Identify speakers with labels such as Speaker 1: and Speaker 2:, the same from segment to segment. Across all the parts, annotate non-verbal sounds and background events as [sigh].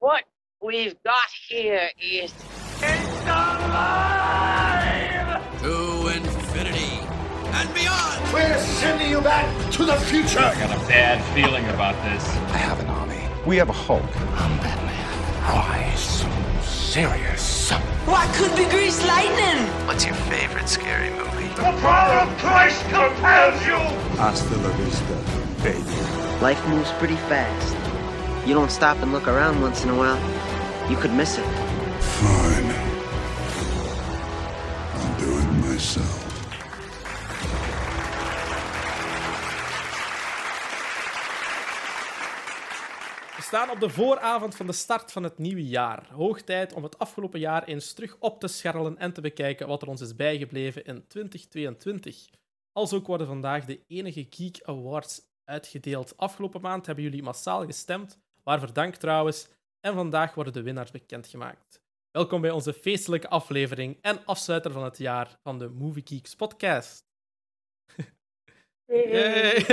Speaker 1: What we've got here is
Speaker 2: It's alive!
Speaker 3: To infinity and beyond!
Speaker 4: We're sending you back to the future.
Speaker 5: I got a bad feeling about this.
Speaker 6: I have an army. We have a Hulk.
Speaker 4: I'm Batman. Why so serious?
Speaker 7: What could be grease lightning?
Speaker 8: What's your favorite scary movie?
Speaker 2: The power of Christ compels you!
Speaker 6: Hasta la vista, baby.
Speaker 9: Life moves pretty fast. You don't stop and look around once in a while, you could miss it.
Speaker 6: Fine. I'll do it myself.
Speaker 10: We staan op de vooravond van de start van het nieuwe jaar. Hoog tijd om het afgelopen jaar eens terug op te scharrelen en te bekijken wat er ons is bijgebleven in 2022. Als ook worden vandaag de enige Geek Awards uitgedeeld. Afgelopen maand hebben jullie massaal gestemd, waarvoor dank trouwens. En vandaag worden de winnaars bekendgemaakt. Welkom bij onze feestelijke aflevering en afsluiter van het jaar van de Movie Geeks podcast. Yay.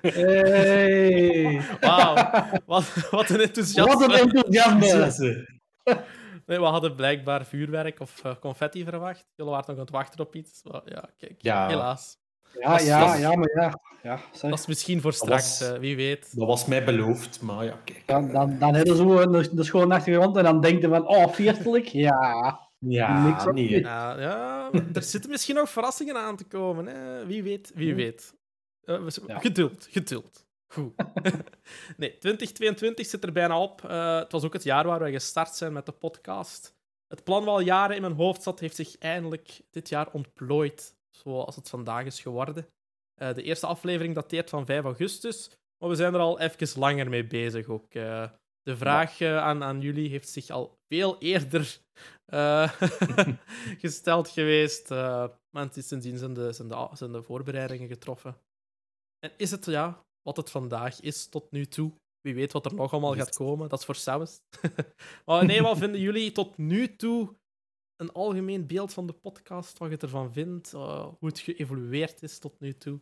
Speaker 11: Hey.
Speaker 10: Wauw, wat, wat een enthousiasme.
Speaker 11: Wat een enthousiasme.
Speaker 10: Nee, we hadden blijkbaar vuurwerk of uh, confetti verwacht. Jullie waren nog aan het wachten op iets. Maar ja, kijk,
Speaker 5: Ja.
Speaker 10: helaas.
Speaker 11: Ja,
Speaker 10: is-
Speaker 11: ja, ja, maar ja. ja zeg.
Speaker 10: Dat is misschien voor straks,
Speaker 5: was-
Speaker 10: eh, wie weet.
Speaker 5: Dat was mij beloofd, maar ja, kijk.
Speaker 11: Dan, dan, dan hebben ze zo de, de schoon achtergrond en dan denken van, oh, feestelijk. [laughs] Ja.
Speaker 5: Ja,
Speaker 11: Niks dit.
Speaker 10: Ja, ja, er zitten misschien nog verrassingen aan te komen. Hè? Wie weet, wie weet. Eh, we-
Speaker 11: Ja.
Speaker 10: Geduld, geduld. Goed. [laughs] nee, 2022 zit er bijna op. Eh, het was ook het jaar waar we gestart zijn met de podcast. Het plan wat al jaren in mijn hoofd zat, heeft zich eindelijk dit jaar ontplooid, zoals het vandaag is geworden. Eh, de eerste aflevering dateert van 5 augustus, maar we zijn er al even langer mee bezig ook. Eh, de vraag eh, aan, aan jullie heeft zich al veel eerder [laughs] gesteld geweest. maar sindsdien zijn de, zijn, de, zijn de voorbereidingen getroffen. En is het ja, wat het vandaag is tot nu toe? Wie weet wat er nog allemaal gaat komen. Dat is voor Sabbath. [laughs] maar nee, wat vinden jullie tot nu toe een algemeen beeld van de podcast? Wat je ervan vindt? eh, hoe het geëvolueerd is tot nu toe?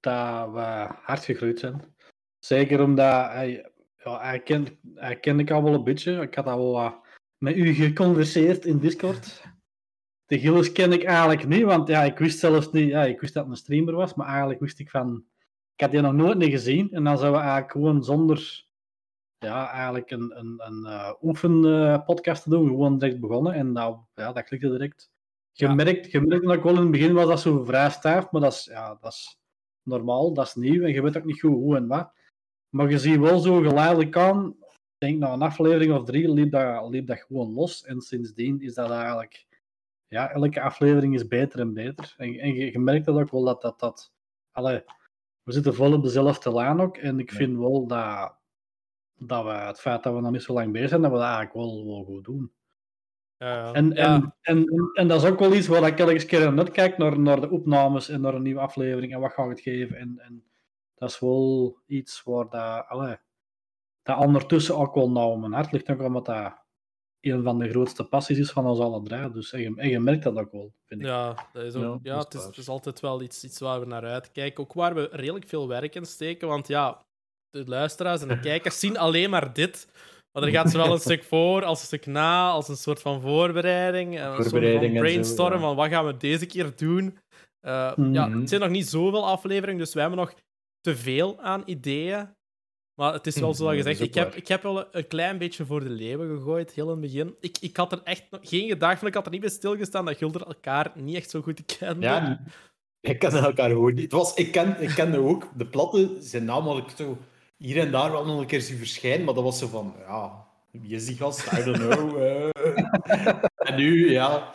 Speaker 11: Dat we hard gegroeid zijn. Zeker omdat hij, ja, hij, ken, hij kende ik al wel een beetje. Ik had al wel wat met u geconverseerd in Discord. De Gilles ken ik eigenlijk niet, want ja, ik wist zelfs niet, ja, ik wist dat het een streamer was, maar eigenlijk wist ik van, ik had die nog nooit niet gezien. En dan zouden we eigenlijk gewoon zonder, ja, eigenlijk een, een, een uh, oefenpodcast te doen, gewoon direct begonnen. En dat, ja, dat klikte direct.
Speaker 10: Ja.
Speaker 11: Gemerkt, gemerkt dat ik wel in het begin was dat zo vrij stijf, maar dat is, ja, dat is normaal, dat is nieuw en je weet ook niet goed hoe en wat. Maar je ziet wel zo geleidelijk aan, ik denk na een aflevering of drie liep dat, liep dat gewoon los. En sindsdien is dat eigenlijk, ja, elke aflevering is beter en beter. En, en je, je merkt dat ook wel dat dat, dat allee, we zitten vol op dezelfde lijn ook. En ik vind wel dat, dat we het feit dat we nog niet zo lang bezig zijn, dat we dat eigenlijk wel, wel goed doen.
Speaker 10: Ja,
Speaker 11: En,
Speaker 10: ja.
Speaker 11: en, en, en, dat is ook wel iets waar ik elke keer naar kijk, naar, naar de opnames en naar een nieuwe aflevering en wat ga ik het geven. En, en dat is wel iets waar dat, allee, dat ondertussen ook wel nauw mijn hart ligt, ook omdat dat een van de grootste passies is van ons alle drie. Dus, en, je, en je merkt dat ook wel, vind ik.
Speaker 10: Ja, dat is ook,
Speaker 5: Ja,
Speaker 10: ja,
Speaker 5: dat is
Speaker 10: het, is, het is altijd wel iets, iets waar we naar uitkijken. Ook waar we redelijk veel werk in steken. Want ja, de luisteraars en de [laughs] kijkers zien alleen maar dit. Maar er gaat zowel een stuk [laughs] voor als een stuk na, als een soort van voorbereiding. en Een soort van
Speaker 5: Voorbereiding zo,
Speaker 10: brainstorm
Speaker 5: ja.
Speaker 10: van wat gaan we deze keer doen. Eh,
Speaker 11: Mhm.
Speaker 10: Ja, het zijn nog niet zoveel afleveringen, dus we hebben nog te veel aan ideeën. Maar het is wel zo
Speaker 5: Mhm,
Speaker 10: gezegd, ik heb, ik heb wel een, klein beetje voor de leeuwen gegooid, heel in het begin. Ik, ik had er echt geen gedacht van, ik had er niet bij stilgestaan dat Gulder elkaar niet echt zo goed kende.
Speaker 5: Ja, ik kende elkaar gewoon niet. Het was, ik, ken, ik kende ook de platten, zijn naam had ik zo hier en daar wel nog een keer zien verschijnen, maar dat was zo van, ja, wie is die gast? I don't know. eh. [laughs] en nu, ja.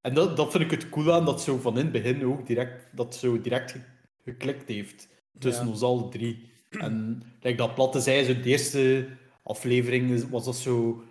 Speaker 5: En dat, dat vind ik het cool aan, dat zo van in het begin ook direct, dat zo direct ge- geklikt heeft tussen
Speaker 10: Ja.
Speaker 5: ons alle drie. En like dat platte zei, zo de eerste aflevering was dat zo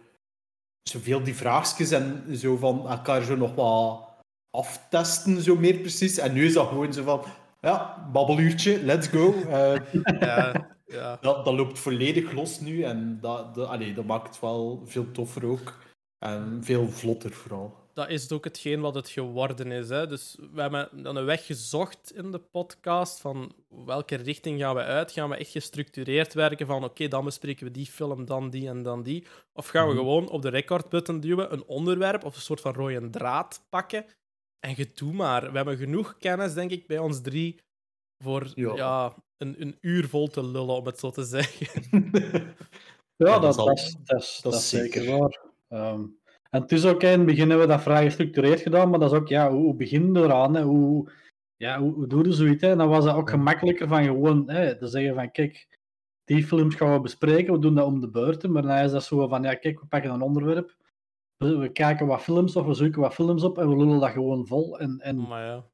Speaker 5: zoveel die vraagjes en zo van elkaar zo nog wat aftesten, zo meer precies. En nu is dat gewoon zo van, ja, babbeluurtje, let's go. Eh,
Speaker 10: Ja, ja.
Speaker 5: dat, dat loopt volledig los nu en dat, dat, allee, dat maakt het wel veel toffer ook. En veel vlotter vooral.
Speaker 10: dat is ook hetgeen wat het geworden is. Hè. Dus we hebben dan een weg gezocht in de podcast van welke richting gaan we uit. Gaan we echt gestructureerd werken van oké, dan bespreken we die film, dan die en dan die. Of gaan we
Speaker 5: Mhm.
Speaker 10: gewoon op de recordbutton duwen, een onderwerp of een soort van rode draad pakken en je doe maar. We hebben genoeg kennis, denk ik, bij ons drie voor
Speaker 5: Ja.
Speaker 10: ja. Een, een uur vol te lullen, om het zo te zeggen. [laughs]
Speaker 11: Ja,
Speaker 5: Ja,
Speaker 11: dat,
Speaker 5: dat is
Speaker 11: dat, is, dat, is, zeker
Speaker 5: zeker.
Speaker 11: waar. Ehm, en het is ook, in het begin hebben we dat vrij gestructureerd gedaan, maar dat is ook, ja, hoe, hoe begin je eraan? Hè? Hoe, ja, hoe, hoe doe je zoiets? Hè? En dan was dat ook gemakkelijker van gewoon hè, te zeggen van, kijk, die films gaan we bespreken, we doen dat om de beurten, maar dan is dat zo van, ja, kijk, we pakken een onderwerp, we, we kijken wat films of we zoeken wat films op en we lullen dat gewoon vol. En, en
Speaker 10: Maar ja.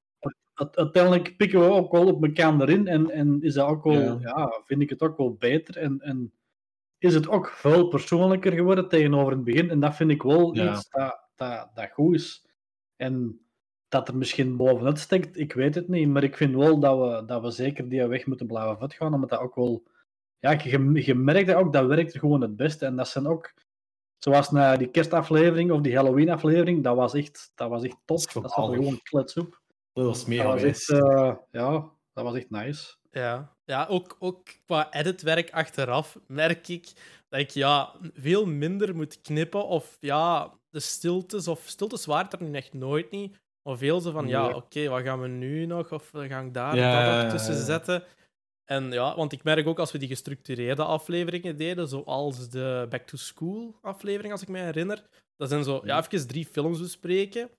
Speaker 11: Uiteindelijk pikken we ook wel op elkaar erin en, en is dat ook wel,
Speaker 5: Ja.
Speaker 11: ja. vind ik het ook wel beter en, en is het ook veel persoonlijker geworden tegenover het begin en dat vind ik wel
Speaker 5: Ja.
Speaker 11: iets dat, dat, dat goed is. En dat er misschien bovenuit steekt, ik weet het niet, maar ik vind wel dat we, dat we zeker die weg moeten blijven voortgaan, omdat dat ook wel, ja, je, je merkt dat ook, dat werkt er gewoon het beste en dat zijn ook, zoals na die kerstaflevering of die Halloween-aflevering, dat was echt, dat was echt top,
Speaker 5: Dat is
Speaker 11: dat zat
Speaker 5: geweldig.
Speaker 11: gewoon klets op.
Speaker 5: Dat was
Speaker 11: Dat
Speaker 5: mega
Speaker 11: was echt, eh, ja, dat was echt nice.
Speaker 10: Ja, ja ook, ook qua editwerk achteraf merk ik dat ik ja, veel minder moet knippen. Of ja, de stiltes, of stiltes waren er nu echt nooit niet. Maar veel zo van, ja, oké, wat gaan we nu nog? Of we gaan daar
Speaker 5: Ja,
Speaker 10: dat tussen
Speaker 5: ja.
Speaker 10: zetten. En ja, want ik merk ook als we die gestructureerde afleveringen deden, zoals de Back to School aflevering, als ik me herinner. Dat zijn zo, ja, even drie films bespreken.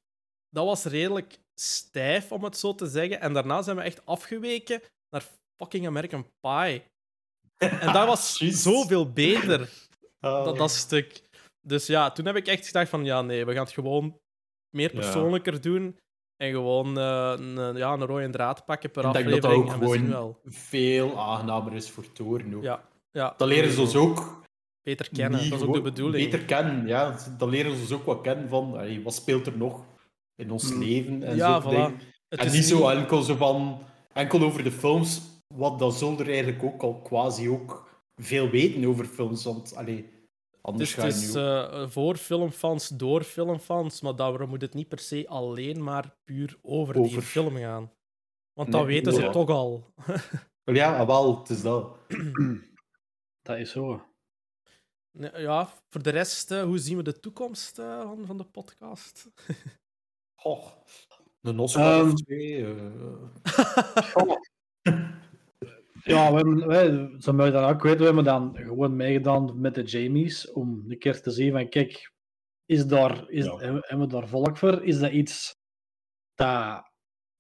Speaker 10: Dat was redelijk stijf, om het zo te zeggen. En daarna zijn we echt afgeweken naar fucking American Pie. En dat was [laughs] zoveel beter, [laughs]
Speaker 5: Ah.
Speaker 10: dat, dat stuk. Dus ja, toen heb ik echt gedacht van, ja, nee, we gaan het gewoon meer
Speaker 5: Ja.
Speaker 10: persoonlijker doen. En gewoon eh, een, ja, een rode draad pakken per
Speaker 5: denk dat
Speaker 10: aflevering.
Speaker 5: dat ook
Speaker 10: en we zien
Speaker 5: gewoon
Speaker 10: wel.
Speaker 5: veel aangenamer is voor Toren ook.
Speaker 10: Ja, ja.
Speaker 5: Dat leren ze ons ook
Speaker 10: Beter kennen, dat is ook de bedoeling.
Speaker 5: Beter kennen, ja. Dat leren ze ons ook wat kennen van allee, wat speelt er nog in ons
Speaker 11: Mm.
Speaker 5: leven en
Speaker 10: Ja,
Speaker 5: zo.
Speaker 10: voilà.
Speaker 5: dingen.
Speaker 10: Het
Speaker 5: En
Speaker 10: is
Speaker 5: niet zo enkel zo van enkel over de films, wat dat zullen er eigenlijk ook al quasi ook veel weten over films. Want allee, anders
Speaker 10: Dus het
Speaker 5: ga je
Speaker 10: is eh, voor filmfans, door filmfans, maar daarom moet het niet per se alleen maar puur over, die
Speaker 5: Over.
Speaker 10: film gaan. Want
Speaker 5: Nee,
Speaker 10: dat weten ze
Speaker 5: ja.
Speaker 10: toch al.
Speaker 5: Ja, wel, het is dat. [clears throat]
Speaker 11: Dat is zo.
Speaker 10: Ja, voor de rest, eh, hoe zien we de toekomst eh, van, van de podcast? [laughs]
Speaker 5: Goh, een Oscar
Speaker 11: Ehm.
Speaker 5: of twee. eh. [laughs]
Speaker 11: Ja, we hebben, wij, zo moet je dan ook weten, we hebben dan gewoon meegedaan met de Jamies om een keer te zien van, kijk, is daar, is,
Speaker 5: Ja.
Speaker 11: hebben hebben we daar volk voor? Is dat iets dat,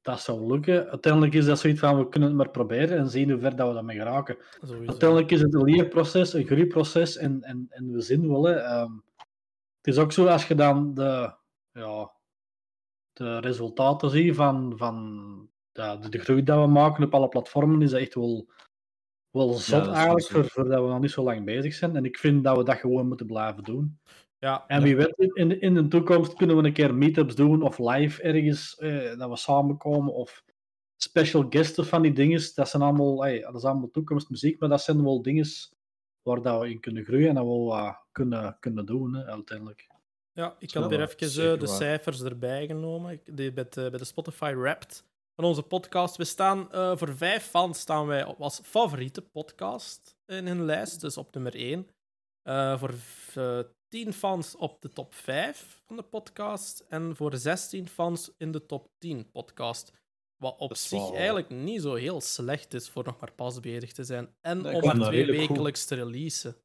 Speaker 11: dat zou lukken? Uiteindelijk is dat zoiets van, we kunnen het maar proberen en zien hoe ver dat we daarmee geraken.
Speaker 10: Sowieso.
Speaker 11: Uiteindelijk is het een leerproces, een groeiproces en, en, en we zien wel. Hè, ehm, het is ook zo als je dan de, ja, de resultaten ziet van, van ja, de, de groei dat we maken op alle platformen, is dat echt wel, wel zot eigenlijk, voor, voor dat we nog niet zo lang bezig zijn. En ik vind dat we dat gewoon moeten blijven doen.
Speaker 10: Ja,
Speaker 11: En wie weet, in, in de toekomst kunnen we een keer meetups doen of live ergens, eh, dat we samenkomen of special guests van die dingen. Dat zijn allemaal, eh, dat is allemaal toekomstmuziek, maar dat zijn wel dingen waar dat we in kunnen groeien en dat we kunnen, kunnen doen hè, uiteindelijk.
Speaker 10: Ja, ik had weer even eh, de cijfers erbij genomen. Ik- Die, bij, de, bij de Spotify Wrapped van onze podcast. We staan eh, voor vijf fans staan wij op als favoriete podcast in hun lijst, dus op nummer één. Eh, voor eh, tien fans op de top 5 van de podcast. En voor 16 fans in de top 10 podcast. Wat op zich
Speaker 5: wel-
Speaker 10: eigenlijk niet zo heel slecht is voor nog maar pas bezig te zijn. En
Speaker 5: Nee,
Speaker 10: om maar twee
Speaker 5: goed.
Speaker 10: wekelijks te releasen.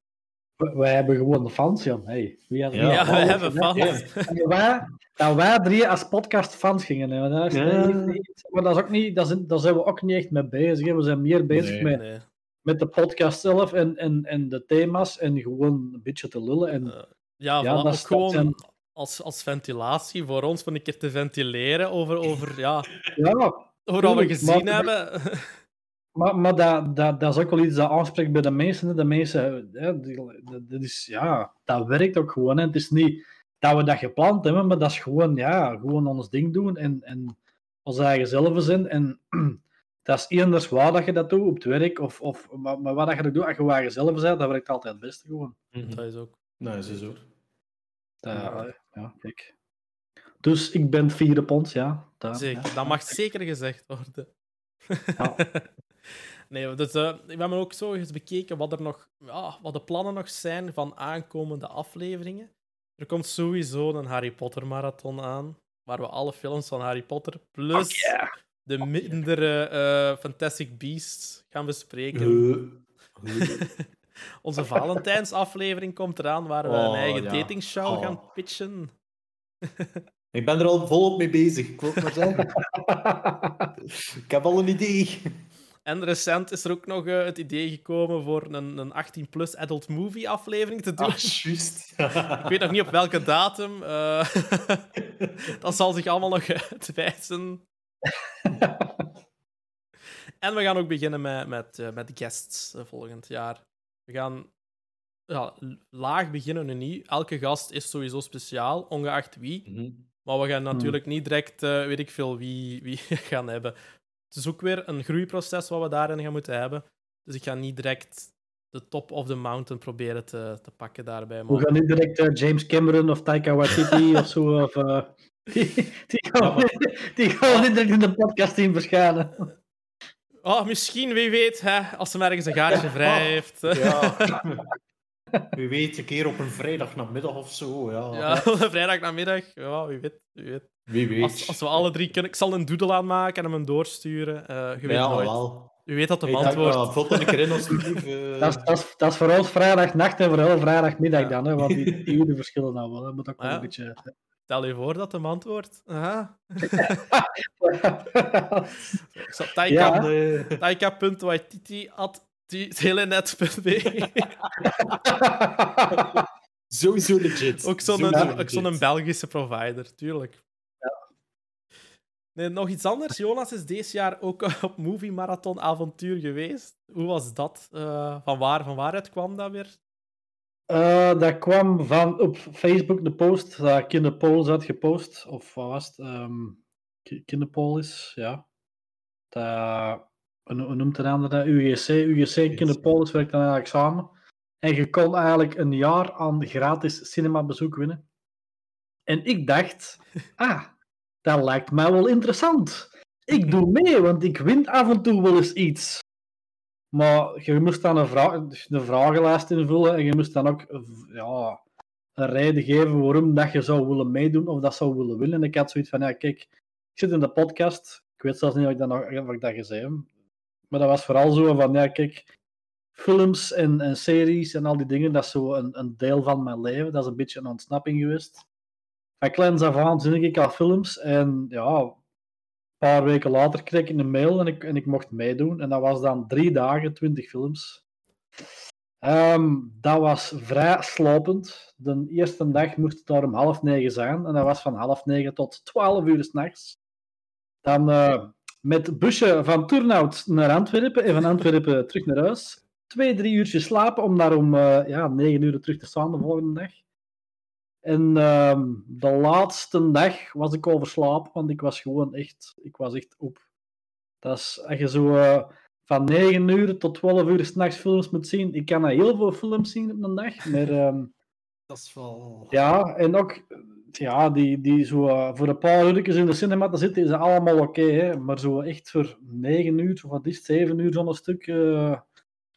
Speaker 11: Wij, wij hebben gewoon de fans, Jan. Hey, wie had,
Speaker 5: Ja,
Speaker 10: we hebben fans.
Speaker 11: Dat wij, dat wij drie als podcast fans gingen hebben. Dat is,
Speaker 5: Ja.
Speaker 11: niet- niet- maar dat is ook niet, dat is, daar zijn we ook niet echt mee bezig. hè. We zijn meer bezig
Speaker 5: Nee.
Speaker 11: met,
Speaker 10: Nee.
Speaker 11: met de podcast zelf en, en, en de thema's en gewoon een beetje te lullen. En,
Speaker 10: Eh, Ja,
Speaker 11: Ja, dat
Speaker 10: gewoon
Speaker 11: zijn-
Speaker 10: als, als ventilatie voor ons, van een keer te ventileren over, over ja,
Speaker 11: ja,
Speaker 10: over wat we gezien
Speaker 11: maar-
Speaker 10: hebben. [laughs]
Speaker 11: maar, maar dat, dat, dat is ook wel iets dat aanspreekt bij de mensen. hè. De mensen, hè, die- dat, dat is, ja, dat werkt ook gewoon. Hè. Het is niet dat we dat gepland hebben, maar dat is gewoon, ja, gewoon ons ding doen en, en ons eigen zelf zijn. En [clears throat] dat is eenders waar dat je dat doet, op het werk, of, of maar, maar wat dat je dat doet, als je waar jezelf bent, dat werkt altijd het beste gewoon.
Speaker 5: Mhm.
Speaker 10: Dat is ook.
Speaker 5: Nou, is.
Speaker 11: Dat,
Speaker 10: Ja.
Speaker 11: ja, kijk. Dus ik ben het vierde pond, ja. Daar,
Speaker 10: Zeker,
Speaker 11: ja.
Speaker 10: dat mag zeker gezegd worden.
Speaker 11: Ja. [laughs]
Speaker 10: nee, dus, we hebben ook zo eens bekeken wat, er nog, ja, wat de plannen nog zijn van aankomende afleveringen. Er komt sowieso een Harry Potter marathon aan, waar we alle films van Harry Potter plus de mindere eh, Fantastic Beasts gaan bespreken. [laughs] Onze Valentijnsaflevering komt eraan, waar we een
Speaker 5: Oh,
Speaker 10: eigen
Speaker 5: ja.
Speaker 10: datingshow
Speaker 5: Oh.
Speaker 10: gaan pitchen. [laughs]
Speaker 5: Ik ben er al volop mee bezig, ik wil het maar zeggen. [laughs] ik heb al een idee.
Speaker 10: En recent is er ook nog eh, het idee gekomen voor een, een 18-plus adult movie aflevering te doen.
Speaker 5: Ah, juist. [laughs]
Speaker 10: Ik weet nog niet op welke datum. eh, [laughs] dat zal zich allemaal nog uitwijzen. [laughs] en we gaan ook beginnen met, met, eh, met guests volgend jaar. We gaan ja, laag beginnen nu niet. Elke gast is sowieso speciaal, ongeacht wie.
Speaker 5: Mhm.
Speaker 10: Maar we gaan natuurlijk niet direct, eh, weet ik veel, wie, wie gaan hebben. Het is ook weer een groeiproces wat we daarin gaan moeten hebben. Dus ik ga niet direct de top of the mountain proberen te, te pakken daarbij.
Speaker 11: We
Speaker 10: Maar...
Speaker 11: gaan niet direct eh, James Cameron of Taika Waititi [laughs] of zo. Of, eh, [laughs] die, die, gaan we, [laughs] die gaan we niet direct in de podcast zien verschijnen.
Speaker 10: Oh, misschien, wie weet, hè, als ze ergens een gaatje vrij heeft.
Speaker 5: Ja. Wie weet, een keer op een vrijdagnamiddag of zo. Ja.
Speaker 10: Ja, vrijdag namiddag. Ja, wie weet. Wie weet.
Speaker 5: Wie weet.
Speaker 10: Als, als we alle drie kunnen. Ik zal een doodle aanmaken en hem een doorsturen. Eh je weet
Speaker 5: ja,
Speaker 10: nooit.
Speaker 5: wel.
Speaker 10: Je weet dat de
Speaker 5: Hey,
Speaker 10: man
Speaker 5: dank,
Speaker 10: wordt.
Speaker 5: uh, een keer in, alsjeblieft. eh. [laughs]
Speaker 11: Dat is, dat, is, dat is voor ons vrijdagnacht en voor hen vrijdagmiddag dan. Hè, want die, [laughs] die uren verschillen dan wel. Dat moet ook wel
Speaker 10: Ja.
Speaker 11: een beetje...
Speaker 10: Stel je voor dat de man wordt. Aha. [laughs] Taika.waititi at telenet.be.
Speaker 5: Sowieso legit.
Speaker 10: Ook zo'n zo'n Belgische provider, tuurlijk. Nee, nog iets anders. Jonas is deze jaar ook [laughs] op Movie Marathon avontuur geweest. Hoe was dat? Eh, van, waar, van waaruit kwam dat weer?
Speaker 11: Eh, dat kwam van op Facebook de post dat Kinderpolis had gepost. Of wat was het? Ehm Ki- Kinderpolis, ja. Dat, hoe hoe noemt het ander dat? UGC. UGC en Kinderpolis werkt dan eigenlijk samen. En je kon eigenlijk een jaar aan gratis cinemabezoek winnen. En ik dacht, ah, dat lijkt mij wel interessant. Ik doe mee, want ik win af en toe wel eens iets. Maar je moest dan een, vraag, een vragenlijst invullen en je moest dan ook ja, een reden geven waarom dat je zou willen meedoen of dat zou willen winnen. En ik had zoiets van, ja kijk, ik zit in de podcast, ik weet zelfs niet of ik dat, nog, of ik dat gezegd heb, maar dat was vooral zo van, ja kijk, films en, en series en al die dingen, dat is zo een, een deel van mijn leven. Dat is een beetje een ontsnapping geweest. Van kleins af aan zie ik al films en ja, een paar weken later kreeg ik een mail en ik, en ik mocht meedoen. En dat was dan drie dagen, twintig films. Ehm, dat was vrij slopend. De eerste dag moest het daar om half negen zijn. En dat was van half negen tot twaalf uur s'nachts. Dan eh, met busje van Turnhout naar Antwerpen en van Antwerpen terug naar huis. Twee, drie uurtjes slapen om daar om eh, ja, negen uur terug te staan de volgende dag. En ehm, de laatste dag was ik overslapen, want ik was gewoon echt, ik was echt op. Dat is, als je zo eh, van 9 uur tot 12 uur s'nachts films moet zien. Ik kan heel veel films zien op een dag, maar ehm,
Speaker 5: Dat is wel...
Speaker 11: ja, en ook ja, die, die zo, eh, voor een paar uurtjes in de cinema te zitten, is allemaal oké, hè. maar zo echt voor 9 uur, of wat is het, 7 uur zo'n stuk, eh,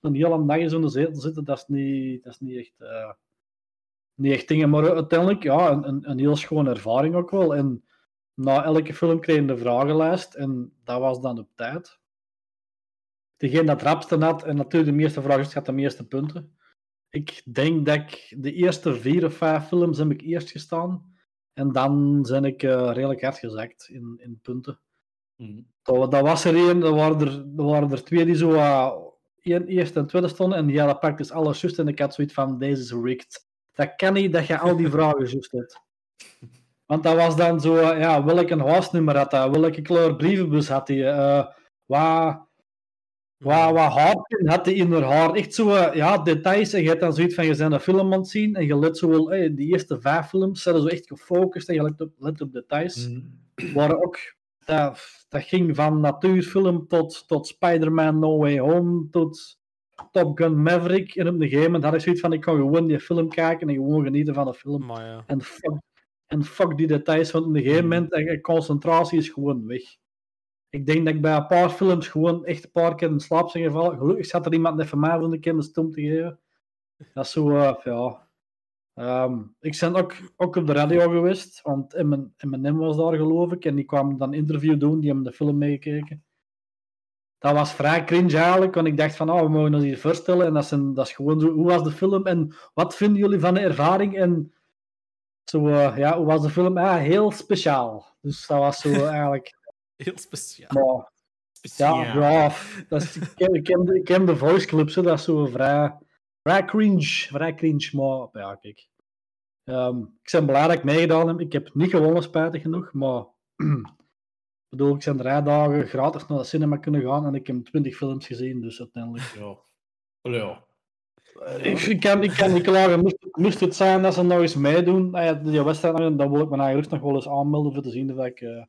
Speaker 11: een hele dag in zo'n zetel zitten, dat is niet, dat is niet echt... niet echt dingen, maar uiteindelijk ja, een, een, een heel schone ervaring ook wel. En na elke film kreeg je de vragenlijst en dat was dan op tijd. Degene dat het rapste had en natuurlijk de meeste vragen had de meeste punten. Ik denk dat ik de eerste vier of vijf films heb ik eerst gestaan. En dan ben ik eh, redelijk hard gezakt in, in punten.
Speaker 5: Mhm.
Speaker 11: Dat, dat was er één, er waren er, er waren er twee die zo uh, één, eerste en tweede stonden. En die hadden praktisch alles juist. En ik had zoiets van, deze is rigged. Dat kan niet dat je al die vragen juist hebt. Want dat was dan zo, uh, ja, welk huisnummer had hij? Welke kleur brievenbus had hij? Uh, wat, wat, wat haarpin had hij in haar haar? Echt zo, uh, ja, details. En je hebt dan zoiets van, je bent een film aan het zien. En je let zo wel, hey, die eerste vijf films zijn zo echt gefocust. En je let op, let op details.
Speaker 5: Mhm.
Speaker 11: Waren ook dat, dat ging van natuurfilm tot, tot Spider-Man No Way Home, tot Top Gun Maverick. En op een gegeven moment had ik zoiets van, ik kan gewoon die film kijken en gewoon genieten van de film.
Speaker 10: Maar ja.
Speaker 11: En fuck, En fuck die details, want op een gegeven moment, eh, concentratie is gewoon weg. Ik denk dat ik bij een paar films gewoon echt een paar keer in slaap ben gevallen. Gelukkig zat er iemand even mij voor een keer een stom te geven. Dat is zo, eh, ja. Ehm, ik ben ook, ook op de radio geweest, want M&M was daar geloof ik. En die kwam dan een interview doen, die hebben de film meegekeken. Dat was vrij cringe eigenlijk, want ik dacht van, oh, we mogen ons hier voorstellen. En dat is, een, dat is gewoon zo, hoe was de film en wat vinden jullie van de ervaring? En zo, eh, ja, hoe was de film? Ja, heel speciaal. Dus dat was zo [laughs] eigenlijk...
Speaker 10: Heel speciaal.
Speaker 11: Maar, ja, ja dat is, ik, ken, ik, ken de, ik ken de voice clubs, hè, dat is zo vrij, vrij cringe. Vrij cringe, maar ja, kijk. Ehm, ik ben blij dat ik meegedaan heb. Ik heb niet gewonnen, spijtig genoeg, maar... [clears throat] ik bedoel, ik zijn drie dagen gratis naar de cinema kunnen gaan en ik heb twintig films gezien, dus uiteindelijk...
Speaker 5: Ja. ja.
Speaker 11: Ik, ik, kan, ik kan niet klagen. Moest, moest het zijn dat ze nog eens meedoen, nou ja, die wedstrijd, dan wil ik me eigenlijk nog wel eens aanmelden voor te zien of ik uh,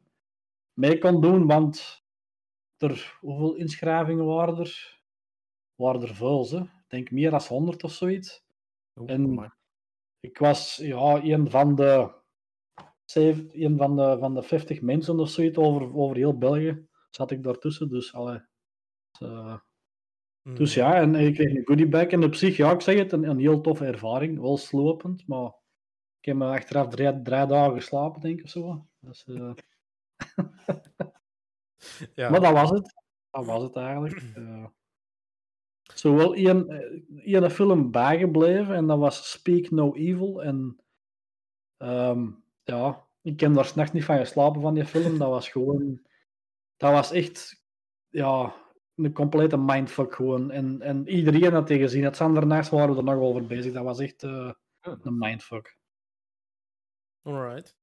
Speaker 11: mee kan doen, want er, hoeveel inschrijvingen waren er? Waren er veel, ze? Ik denk meer dan 100 of zoiets.
Speaker 5: Oh,
Speaker 11: en ik was ja, een van de, een van de, van de 50 mensen of zoiets over, over heel België. Zat ik daartussen, dus allee, uh, dus ja, en ik kreeg een goodiebag. En op zich, ja, ik zeg het, een, een heel toffe ervaring. Wel slopend, maar ik heb me achteraf drie, drie dagen geslapen, denk ik, of zo. Dus, uh... [laughs] ja. Maar dat was het. Dat was het eigenlijk. [clears throat] Uh... Zowel één, één film bijgebleven, en dat was Speak No Evil. En um, ja, ik heb daar s'nachts niet van geslapen van die film. Dat was gewoon... Dat was echt... Ja, een complete mindfuck gewoon. En, en iedereen had tegen gezien. Het nachts waren we er nog over bezig. Dat was echt uh, een mindfuck.
Speaker 10: Alright.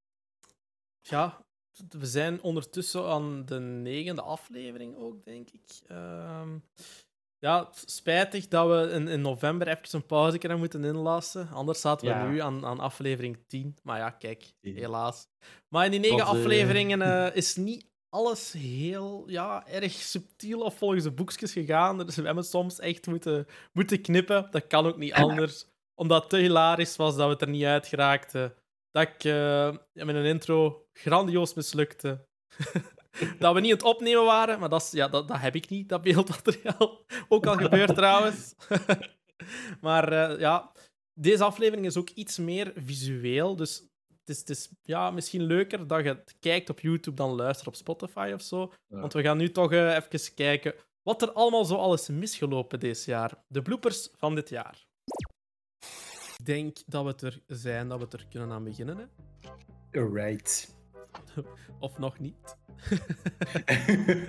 Speaker 10: Ja, we zijn ondertussen aan de negende aflevering ook, denk ik. Uh, ja, spijtig dat we in, in november even een pauze kunnen moeten inlassen. Anders zaten we nu aan, aan aflevering 10. Maar ja, kijk, helaas. Maar in die negen afleveringen uh, [laughs] is niet alles heel ja, erg subtiel of volgens de boekjes gegaan. Dus we hebben soms echt moeten, moeten knippen. Dat kan ook niet [clears throat] anders. Omdat het te hilarisch was dat we het er niet uit geraakten. Dat ik uh, met een intro grandioos mislukte. [laughs] [laughs] dat we niet aan het opnemen waren, maar dat, is, ja, dat, dat heb ik niet, dat beeldmateriaal. [laughs] Ook al gebeurd trouwens. [laughs] maar uh, ja, deze aflevering is ook iets meer visueel. Dus is, het is ja, misschien leuker dat je het kijkt op YouTube dan luistert op Spotify of zo. Want we gaan nu toch uh, even kijken wat er allemaal zo alles misgelopen deze jaar. De bloopers van dit jaar. Ik denk dat we het er zijn, dat we het er kunnen aan beginnen. Hè?
Speaker 5: Alright.
Speaker 10: of nog niet. [laughs]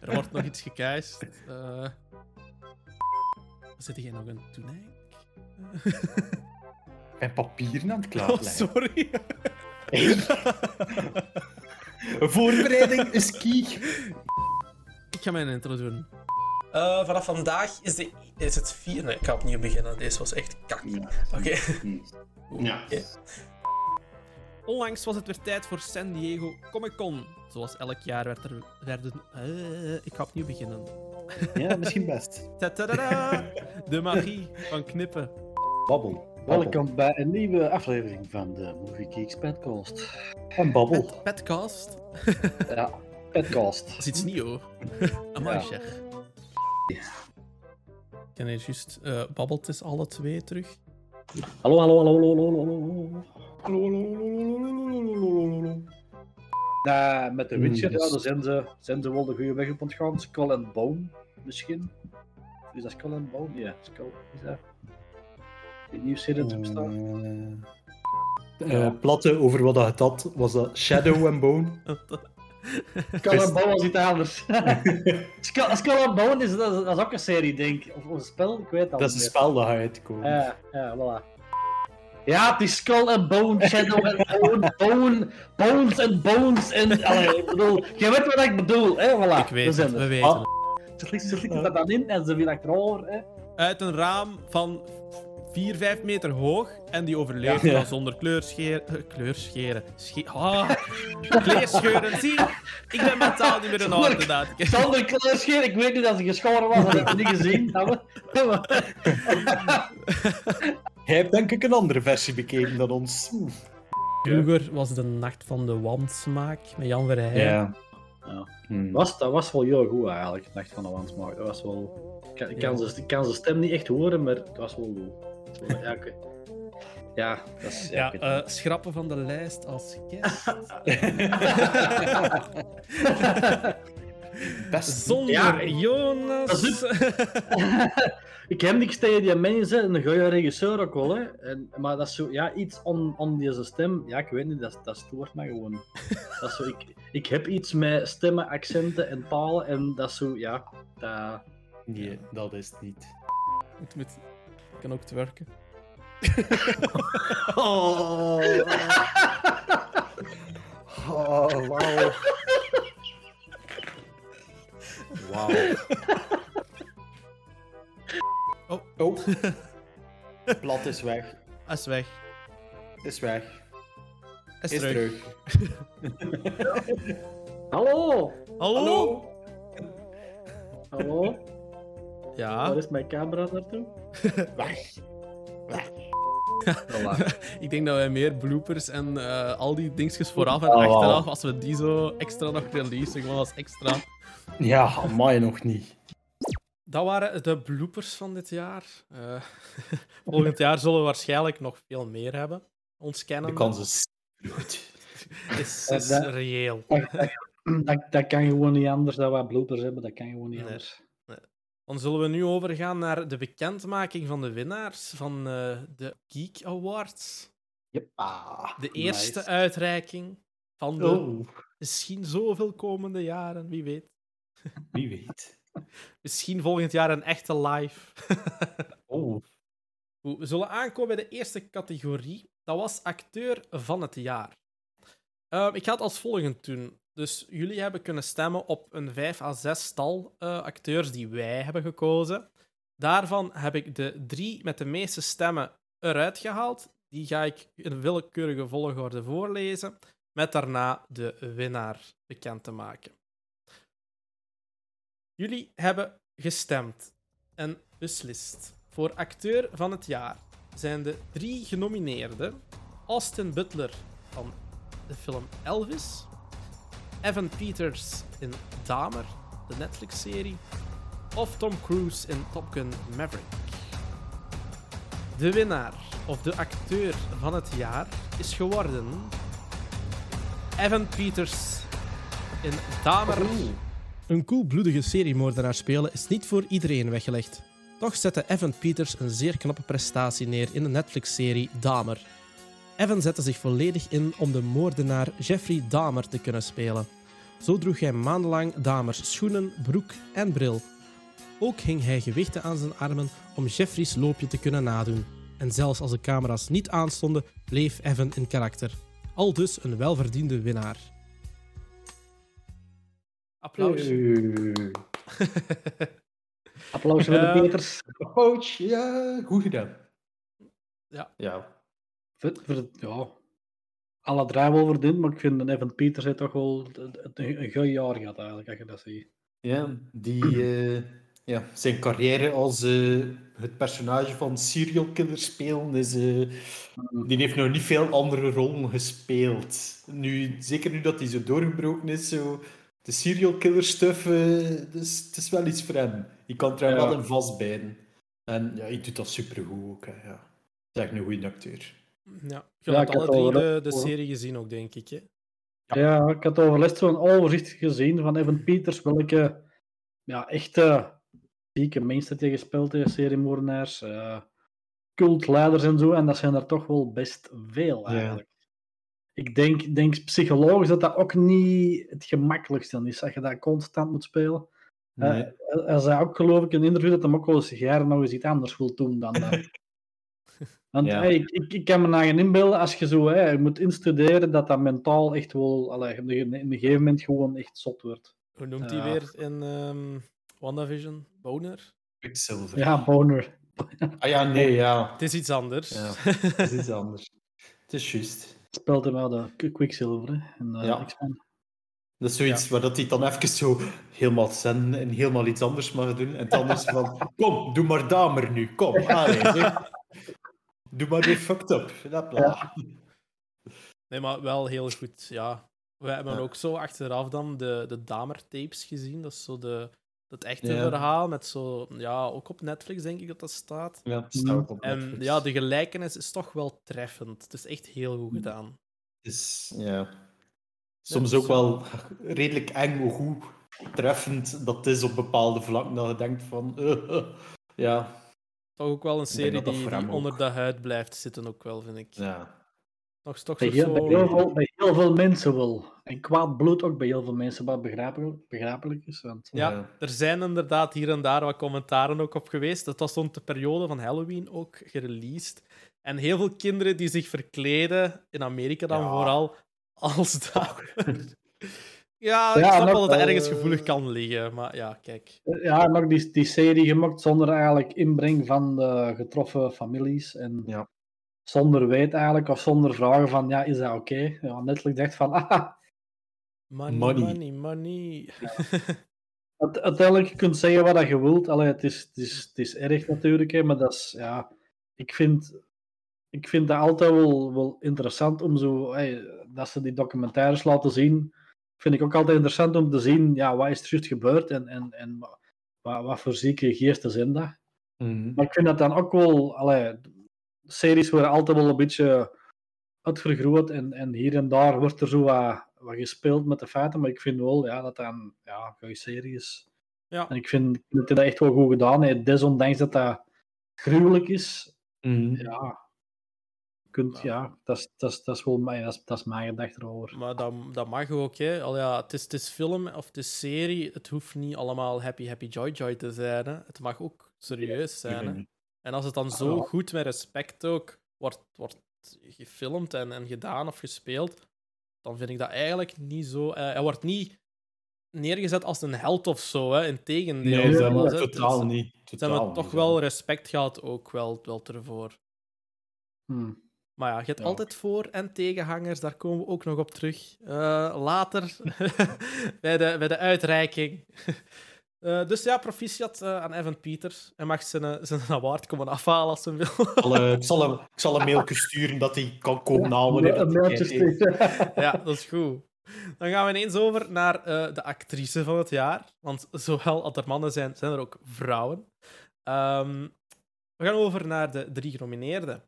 Speaker 10: er wordt nog iets gekuist. Uh... Zit jij nog een toenijk?
Speaker 5: En papieren aan het klaarleggen.
Speaker 10: Oh, sorry.
Speaker 5: Hey. [laughs] Voorbereiding is key.
Speaker 10: Ik ga mijn intro doen.
Speaker 12: Uh, vanaf vandaag is, de, is het vier... Nee, ik ga opnieuw beginnen. Deze was echt kak. Ja. Oké. Okay.
Speaker 5: Ja. [laughs]
Speaker 12: Okay.
Speaker 10: Onlangs was het weer tijd voor San Diego Comic Con. Zoals elk jaar werd er, werden... Uh, ik ga opnieuw beginnen.
Speaker 5: Ja, misschien best. [laughs]
Speaker 10: De magie van knippen.
Speaker 5: Babbel.
Speaker 11: Welkom bij een nieuwe aflevering van de Movie Geeks Podcast.
Speaker 5: En babbel.
Speaker 10: Podcast?
Speaker 11: ja, podcast.
Speaker 10: Dat is iets nieuws hoor. [laughs] Amai, ja. Ja. Ken je juist uh, babbelt is alle twee terug?
Speaker 11: Hallo, hallo, hallo, hallo, hallo, hallo. Ja, met de Witcher, ja, dan zijn ze, zijn ze wel de goede weg op ontgaan. Skull and Bone, misschien. Is dat Skull and Bone? Ja, Skull. Is dat? Die nieuwsserie te bestaan.
Speaker 5: Uh, platte over wat het had, was dat Shadow and Bone. [laughs]
Speaker 11: Skull and Bone was iets anders. [laughs] Skull and Bone is, dat, is ook een serie, denk ik. Of, of een spel, ik weet dat
Speaker 5: Dat is een spel dat gaat uitkomen.
Speaker 11: Ja, ja, voilà. Ja, het is Skull and Bone, Shadow and Bone, Bone, Bones and Bones en... Allee, ik bedoel, je weet wat ik bedoel, hè, voilà.
Speaker 10: Ik weet het, we weten
Speaker 11: ah, Ze klikken dat dan in en ze weer achterover, hè.
Speaker 10: Uit een raam van 4, 5 meter hoog en die overleeft ja, ja. zonder kleurscheren. Kleurscheren. Sche ah, kleerscheuren. Zie, ik ben mentaal niet meer in orde. Inderdaad.
Speaker 11: Zonder kleurscheren, ik weet niet dat ze geschoren was, dat heb ik niet gezien. [laughs]
Speaker 5: Hij heeft denk ik een andere versie bekeken dan ons.
Speaker 10: Vroeger was de Nacht van de Wansmaak met Jan Verheij.
Speaker 5: Ja.
Speaker 11: Ja. Was, dat was wel heel goed eigenlijk, Nacht van de Wansmaak. Dat was wel... Ik kan, zijn, ik kan zijn stem niet echt horen, maar het was wel goed. Ja, oké. Ja, dat is...
Speaker 10: Ja, eh, schrappen van de lijst als guest. [laughs]
Speaker 5: Best.
Speaker 10: Zonder
Speaker 11: Ja,
Speaker 10: Jonas.
Speaker 11: dat is [laughs] ik heb niks tegen die mensen, een goede regisseur ook wel, hè. En, maar dat is zo, ja, iets on, on deze stem, ja, ik weet niet, dat, dat stoort mij gewoon. [laughs] dat is zo, ik, ik heb iets met stemmen, accenten en talen en dat is zo, ja, dat...
Speaker 5: Nee, dat is het niet.
Speaker 10: Moet... Ik kan ook twerken. [laughs]
Speaker 5: Oh, oh wauw. Wauw.
Speaker 10: Oh.
Speaker 5: Oh. [laughs] Plat is weg.
Speaker 10: Hij is weg.
Speaker 5: Is weg.
Speaker 10: Is,
Speaker 5: Is
Speaker 10: terug.
Speaker 5: terug. [laughs]
Speaker 11: Hallo!
Speaker 10: Hallo?
Speaker 11: Hallo?
Speaker 10: Ja.
Speaker 11: Waar is mijn camera naartoe? [laughs]
Speaker 5: Weg. [laughs]
Speaker 10: ik denk dat wij meer bloopers en eh, al die dingetjes vooraf en
Speaker 5: Oh,
Speaker 10: achteraf, als we die zo extra nog releasen, gewoon als extra.
Speaker 5: Ja, amai nog niet.
Speaker 10: Dat waren de bloopers van dit jaar. Eh, [laughs] volgend jaar zullen we waarschijnlijk nog veel meer hebben. Ons kennen.
Speaker 5: De kans is groot.
Speaker 10: is, is
Speaker 11: Dat-
Speaker 10: reëel.
Speaker 11: Dat, dat kan gewoon niet anders dan wat bloopers hebben, dat kan gewoon niet
Speaker 10: Nee.
Speaker 11: anders.
Speaker 10: Dan zullen we nu overgaan naar de bekendmaking van de winnaars van eh, de Geek Awards. De eerste
Speaker 5: nice.
Speaker 10: uitreiking van de
Speaker 5: Oh,
Speaker 10: misschien zoveel komende jaren, wie weet. [laughs]
Speaker 5: wie weet.
Speaker 10: Misschien volgend jaar een echte live. [laughs]
Speaker 5: Oh,
Speaker 10: We zullen aankomen bij de eerste categorie. Dat was acteur van het jaar. Ehm, ik ga het als volgend doen. Dus jullie hebben kunnen stemmen op een 5 à 6 tal eh, acteurs die wij hebben gekozen. Daarvan heb ik de drie met de meeste stemmen eruit gehaald. Die ga ik in willekeurige volgorde voorlezen, met daarna de winnaar bekend te maken. Jullie hebben gestemd en beslist. Voor acteur van het jaar zijn de drie genomineerden Austin Butler van de film Elvis, Evan Peters in Dahmer, de Netflix-serie, of Tom Cruise in Top Gun Maverick. De winnaar of de acteur van het jaar is geworden Evan Peters in Dahmer. Een koelbloedige seriemoordenaar spelen is niet voor iedereen weggelegd. Toch zette Evan Peters een zeer knappe prestatie neer in de Netflix-serie Dahmer. Evan zette zich volledig in om de moordenaar Jeffrey Dahmer te kunnen spelen. Zo droeg hij maandenlang Dahmers schoenen, broek en bril. Ook hing hij gewichten aan zijn armen om Jeffrey's loopje te kunnen nadoen. En zelfs als de camera's niet aanstonden, bleef Evan in karakter. Al dus een welverdiende winnaar. Applaus. [laughs]
Speaker 11: Applaus voor de
Speaker 10: Eh,
Speaker 11: Peters.
Speaker 5: Coach, ja, goed gedaan.
Speaker 10: Ja.
Speaker 5: Ja.
Speaker 11: Het, ja, alle drie wel verdiend, maar ik vind dat Evan Peters heeft toch wel een, een goed jaar gehad eigenlijk, als je dat ziet.
Speaker 5: Ja, die, eh, ja, zijn carrière als eh, het personage van serial killer spelen is. eh, die heeft nog niet veel andere rollen gespeeld. Nu, zeker nu dat hij zo doorgebroken is, zo, de serial killer stuff, dus, het is wel iets voor hem. Je kan er
Speaker 11: Ja.
Speaker 5: wel in vastbijten. En ja, hij doet dat supergoed ook. Hè, ja. Het is echt een goede acteur.
Speaker 10: Ja, je
Speaker 11: Ja, had
Speaker 10: alle drie de, de serie gezien ook, denk ik. Hè?
Speaker 11: Ja, ik had overlast zo'n overzicht gezien van Evan Peters, welke ja, echte zieke mensen die gespeeld heeft, seriemoordenaars, eh cultleiders en zo, en dat zijn er toch wel best veel eigenlijk. Ik denk, denk psychologisch dat dat ook niet het gemakkelijkste is, als je dat constant moet spelen. Eh,
Speaker 5: Nee.
Speaker 11: hij zei ook, geloof ik, in een interview dat hij ook wel eens jaren nog eens iets anders wil doen dan dat. [laughs] Want
Speaker 5: Ja.
Speaker 11: hey, ik, ik, ik kan me eigen inbeelden, als je zo hè, je moet instuderen, dat dat mentaal echt wel, allee, op een in een gegeven moment gewoon echt zot wordt.
Speaker 10: Hoe noemt hij
Speaker 11: Ja.
Speaker 10: weer in ehm WandaVision? Boner?
Speaker 5: Quicksilver.
Speaker 11: Ja, boner.
Speaker 5: Ah ja, nee, ja.
Speaker 10: Het is iets anders.
Speaker 5: ja. [laughs] Het is iets anders. Het is juist.
Speaker 11: Speelt hem wel de Qu- Quicksilver, hè, en, eh,
Speaker 5: Ja.
Speaker 11: X-Men.
Speaker 5: Dat is zoiets waar dat hij dan even zo helemaal zen en helemaal iets anders mag doen. En dan is het van, [laughs] kom, doe maar Damer nu, kom. Allee. Doe maar weer fucked up. [laughs] Hopla.
Speaker 10: Nee, maar wel heel goed, ja. We hebben
Speaker 5: Ja.
Speaker 10: ook zo achteraf dan de, de Damer-tapes gezien. Dat is zo de, het echte
Speaker 5: Ja.
Speaker 10: verhaal met zo... Ja, ook op Netflix denk ik dat dat staat.
Speaker 5: Ja, het staat ook op
Speaker 10: En
Speaker 5: Netflix.
Speaker 10: ja, de gelijkenis is toch wel treffend. Het is echt heel goed gedaan.
Speaker 5: Is, ja. Soms ook wel redelijk eng hoe goed treffend dat is op bepaalde vlakken. Dat je denkt van... [laughs] ja.
Speaker 10: Toch ook wel een serie die, onder de huid blijft zitten ook wel, vind ik.
Speaker 5: ja.
Speaker 10: Nog toch
Speaker 11: Bij
Speaker 10: zo...
Speaker 11: heel, bij, heel veel, bij heel veel mensen wel. En kwaad bloed ook bij heel veel mensen, wat begrijpelijk, begrijpelijk is. Want,
Speaker 10: Ja, er zijn inderdaad hier en daar wat commentaren ook op geweest. Dat was rond de periode van Halloween ook gereleased. En heel veel kinderen die zich verkleden, in Amerika dan
Speaker 5: Ja.
Speaker 10: vooral, als dat. [laughs] ja,
Speaker 11: Ja,
Speaker 10: ik snap
Speaker 11: en
Speaker 10: wel dat het ergens
Speaker 11: eh,
Speaker 10: gevoelig kan liggen, maar ja, kijk.
Speaker 11: Ja, en ook die, die serie gemaakt zonder eigenlijk inbreng van de getroffen families. En
Speaker 5: Ja.
Speaker 11: zonder weet eigenlijk, of zonder vragen van, ja, is dat oké? Ja, Netflix dacht van, [laughs] ah,
Speaker 10: Money,
Speaker 5: Money.
Speaker 10: money, money. [laughs]
Speaker 11: uite- uiteindelijk je kunt zeggen wat dat je wilt. Allee, het, is, het, is, het is erg natuurlijk, hè, maar dat is, ja, ik vind, ik vind dat altijd wel, wel interessant om zo, hey, dat ze die documentaires laten zien. Vind ik ook altijd interessant om te zien, ja, wat is er juist gebeurd en, en, en wat, wat voor zieke geesten zijn dat.
Speaker 5: Mhm.
Speaker 11: Maar ik vind dat dan ook wel, allee, series worden altijd wel een beetje uitvergroot en, en hier en daar wordt er zo wat, wat gespeeld met de feiten, maar ik vind wel ja, dat dat een ja, goede serie is.
Speaker 10: Ja.
Speaker 11: En ik vind, dat echt wel goed gedaan. Desondanks dat dat gruwelijk is,
Speaker 5: Mhm.
Speaker 11: ja, kunt, ja dat, is, dat, is, dat, is wel mijn, dat, is, dat is mijn gedachte erover.
Speaker 10: Maar dat, dat mag ook, hè. Al ja, het, is, het is film of het is serie. Het hoeft niet allemaal happy, happy, joy, joy te zijn. Hè. Het mag ook serieus zijn. Hè. En als het dan zo
Speaker 11: Ja.
Speaker 10: goed met respect ook wordt, wordt gefilmd en, en gedaan of gespeeld, dan vind ik dat eigenlijk niet zo. eh, hij wordt niet neergezet als een held of zo, hè. Integendeel.
Speaker 5: Nee, dat
Speaker 10: zelfs, hè.
Speaker 5: totaal niet.
Speaker 10: Ze hebben toch
Speaker 5: zo.
Speaker 10: wel respect gehad, ook wel, wel ervoor.
Speaker 11: Hm.
Speaker 10: Maar ja, je hebt
Speaker 5: Ja.
Speaker 10: altijd voor- en tegenhangers, daar komen we ook nog op terug. Eh, later, [laughs] bij, de, bij de uitreiking. [laughs] Eh, dus ja, proficiat eh, aan Evan Peters. Hij mag zijn, zijn [laughs] award komen afhalen als hij wil.
Speaker 5: Ik zal, ik, zal hem, ik zal een mailje sturen dat hij kan komen halen. wanneer dat
Speaker 10: ja, dat is goed. Dan gaan we ineens over naar eh, de actrice van het jaar. Want zowel als er mannen zijn, zijn er ook vrouwen. Ehm, we gaan over naar de drie genomineerden.